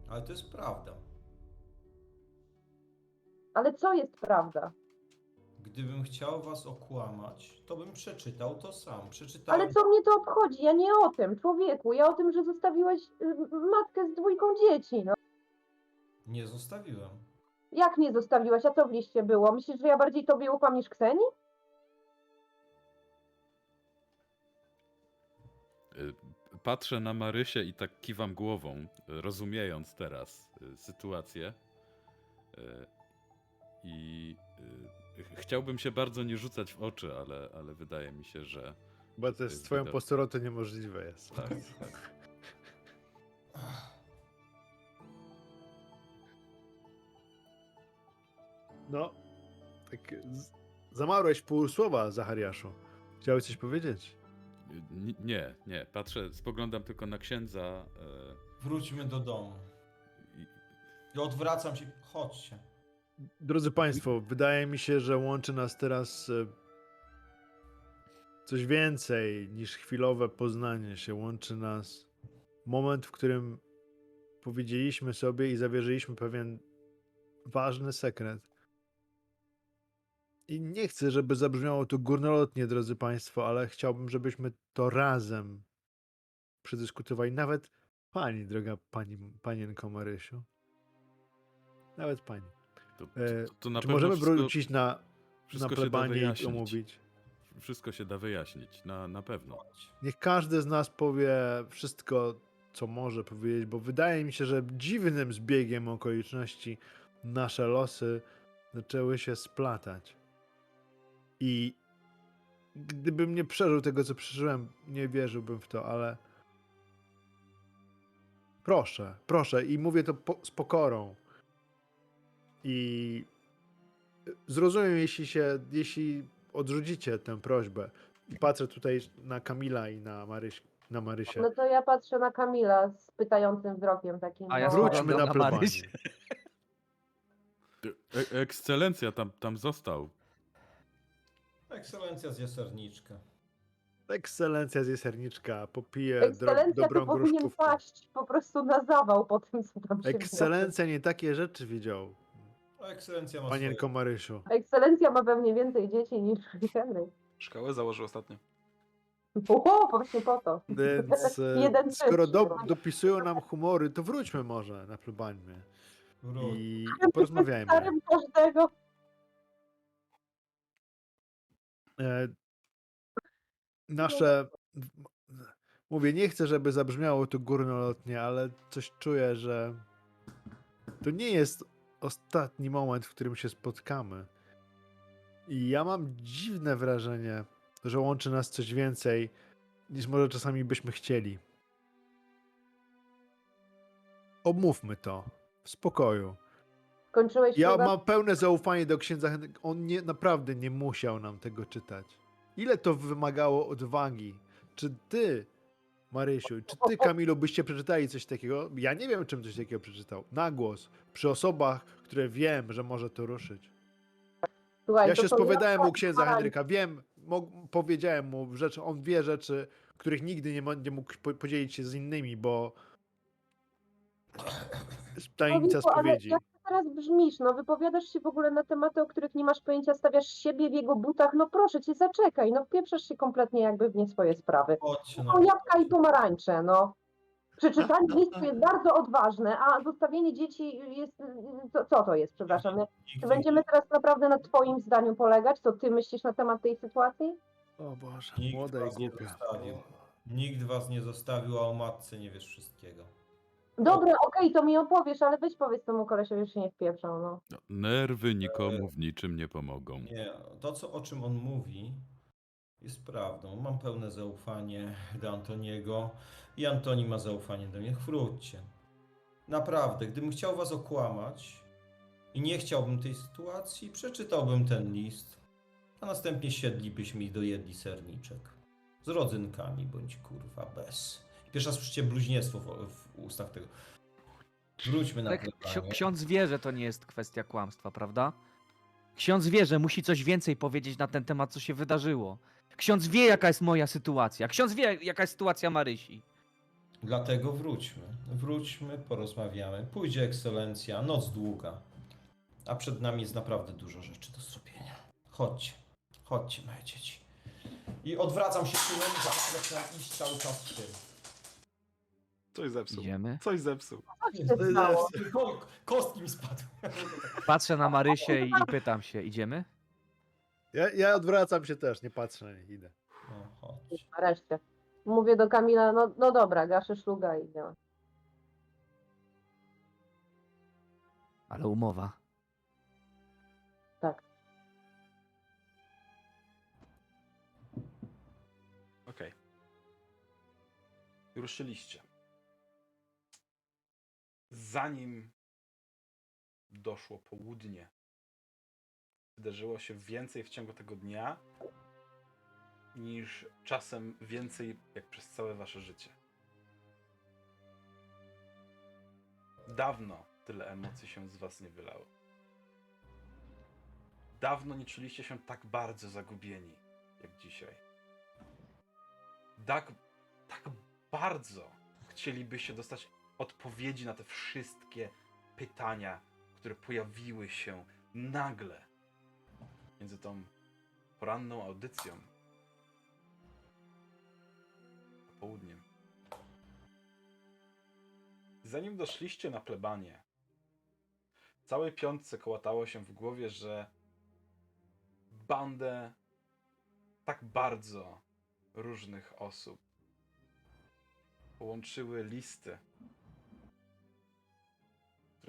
Ale to jest prawda. Ale co jest prawda? Gdybym chciał was okłamać, to bym przeczytał to sam. Przeczytałem. Ale co mnie to obchodzi? Ja nie o tym, człowieku, ja o tym, że zostawiłeś y, matkę z dwójką dzieci, no. Nie zostawiłem. Jak nie zostawiłaś, a co w liście było? Myślisz, że ja bardziej tobie ufam niż Kseni? Y, Patrzę na Marysię i tak kiwam głową, y, rozumiejąc teraz y, sytuację. Y, I y, ch- chciałbym się bardzo nie rzucać w oczy, ale, ale wydaje mi się, że Bo to jest z twoją Wyda- posturą to niemożliwe jest. tak, tak. No, tak zamarłeś pół słowa, Zachariaszu. Chciałeś coś powiedzieć? Ni- Nie, nie, patrzę, spoglądam tylko na księdza. y, Wróćmy do domu. i- I odwracam się. Chodźcie. Drodzy Państwo, wydaje mi się, że łączy nas teraz e, coś więcej niż chwilowe poznanie się. Łączy nas moment, w którym powiedzieliśmy sobie i zawierzyliśmy pewien ważny sekret. I nie chcę, żeby zabrzmiało to górnolotnie, drodzy Państwo, ale chciałbym, żebyśmy to razem przedyskutowali. Nawet pani, droga pani, panienko Marysiu. Nawet pani. To, E, to, to na Czy pewno możemy wszystko, wrócić na, na plebanię i omówić? Wszystko się da wyjaśnić, na, na pewno. Niech każdy z nas powie wszystko, co może powiedzieć, bo wydaje mi się, że dziwnym zbiegiem okoliczności nasze losy zaczęły się splatać. I gdybym nie przeżył tego, co przeżyłem, nie wierzyłbym w to, ale proszę, proszę, i mówię to po, z pokorą. I zrozumiem, jeśli się, jeśli odrzucicie tę prośbę. I patrzę tutaj na Kamila i na, Maryś, na Marysię. No to ja patrzę na Kamila z pytającym wzrokiem takim. A ja no. Wróćmy spoglądam na. Marysię. E, ekscelencja tam, tam został. Ekscelencja z jaserniczka. Ekscelencja z Jeserniczka popije dro, Ekscelencja dobrą powinien gruszkówkę. paść po prostu na zawał po tym, co tam się Ekscelencja nie takie rzeczy widział, ekscelencja ma panienko swoje. Marysiu. Ekscelencja ma pewnie więcej dzieci niż Henry. Szkołę założył ostatnio. O, właśnie po to. Więc e, [LAUGHS] Jeden skoro do, dopisują nam humory, to wróćmy może na plebanię Wróć. i porozmawiajmy. Starym każdego. E, nasze. Mówię, nie chcę, żeby zabrzmiało to górnolotnie, ale coś czuję, że to nie jest ostatni moment, w którym się spotkamy. I ja mam dziwne wrażenie, że łączy nas coś więcej, niż może czasami byśmy chcieli. Omówmy to w spokoju. Skończyłeś Ja ślubem? mam pełne zaufanie do księdza. Henryka. On nie, naprawdę nie musiał nam tego czytać. Ile to wymagało odwagi? Czy ty, Marysiu, czy ty, Kamilu, byście przeczytali coś takiego? Ja nie wiem, czym coś takiego przeczytał. Na głos, przy osobach, które wiem, że może to ruszyć. Słuchaj, Ja to się są spowiadałem u księdza. Henryka. Wiem, powiedziałem mu rzeczy, on wie rzeczy, których nigdy nie, mógł po- podzielić się z innymi, bo tajemnica spowiedzi. ty teraz brzmisz, no wypowiadasz się w ogóle na tematy, o których nie masz pojęcia, stawiasz siebie w jego butach, no proszę cię, zaczekaj, no wpieprzasz się kompletnie jakby w nie swoje sprawy. Chodźcie To na jabłka i pomarańcze, no. Przeczytanie [LAUGHS] listu jest bardzo odważne, a zostawienie dzieci jest, co, co to jest, przepraszam, będziemy teraz naprawdę na twoim zdaniu polegać, co ty myślisz na temat tej sytuacji? O Boże, Nikt młoda i was nie głupia. zostawił. Nikt was nie zostawił, a o matce nie wiesz wszystkiego. Dobra, okej, to mi opowiesz, ale weź powiedz temu kolesiowi, że się nie wpieprzał, no. No, nerwy nikomu w niczym nie pomogą. Nie, to co, o czym on mówi jest prawdą. Mam pełne zaufanie do Antoniego i Antoni ma zaufanie do mnie. Wróćcie. Naprawdę, gdybym chciał was okłamać i nie chciałbym tej sytuacji, przeczytałbym ten list, a następnie siedlibyśmy i dojedli serniczek. Z rodzynkami, bądź kurwa bez. Pierwszy raz słyszycie bluźnierstwo w, w ustach tego. Wróćmy na Tak, plebanie. ksiądz wie, że to nie jest kwestia kłamstwa, prawda? Ksiądz wie, że musi coś więcej powiedzieć na ten temat, co się wydarzyło. Ksiądz wie, jaka jest moja sytuacja. Ksiądz wie, jaka jest sytuacja Marysi. Dlatego wróćmy. Wróćmy, porozmawiamy. Pójdzie ekscelencja, noc długa. A przed nami jest naprawdę dużo rzeczy do zrobienia. Chodźcie, chodźcie, moje dzieci. I odwracam się tyłem, zaczynam iść cały czas w tył. Coś zepsuł. Idziemy. Coś zepsuł. Stało? Ko- Kostki mi spadły. [LAUGHS] Patrzę na Marysię i, i pytam się, idziemy? Ja, ja odwracam się też, nie patrzę na nich, idę. No, chodź. Nareszcie. Mówię do Kamila, no, no dobra, gaszę szluga i idziemy. Ale umowa. Tak. Okej. Ruszyliście. Zanim doszło południe, wydarzyło się więcej w ciągu tego dnia niż czasem więcej jak przez całe wasze życie. Dawno tyle emocji się z was nie wylało. Dawno nie czuliście się tak bardzo zagubieni jak dzisiaj. Tak, tak bardzo chcielibyście dostać odpowiedzi na te wszystkie pytania, które pojawiły się nagle między tą poranną audycją a południem. Zanim doszliście na plebanie, całej piątce kołatało się w głowie, że bandę tak bardzo różnych osób połączyły listy,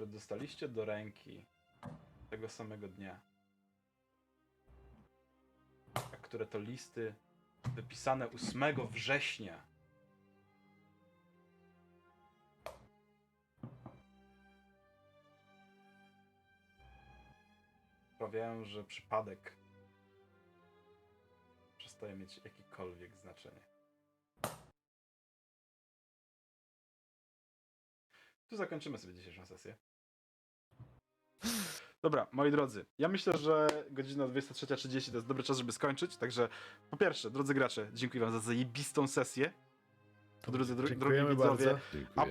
które dostaliście do ręki tego samego dnia. A które to listy wypisane 8 września sprawiają, że przypadek przestaje mieć jakiekolwiek znaczenie. Tu zakończymy sobie dzisiejszą sesję. Dobra, moi drodzy, ja myślę, że godzina 23.30 to jest dobry czas, żeby skończyć, także po pierwsze, drodzy gracze, dziękuję wam za zajebistą sesję. Po drodze, dro- drogi widzowie, bardzo.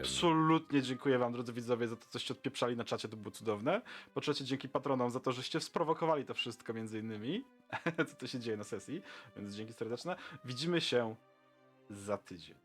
Absolutnie dziękuję wam, drodzy widzowie, za to, coście odpieprzali na czacie, to było cudowne. Po trzecie, dzięki patronom za to, żeście sprowokowali to wszystko, między innymi, [LAUGHS] co to się dzieje na sesji, więc dzięki serdeczne. Widzimy się za tydzień.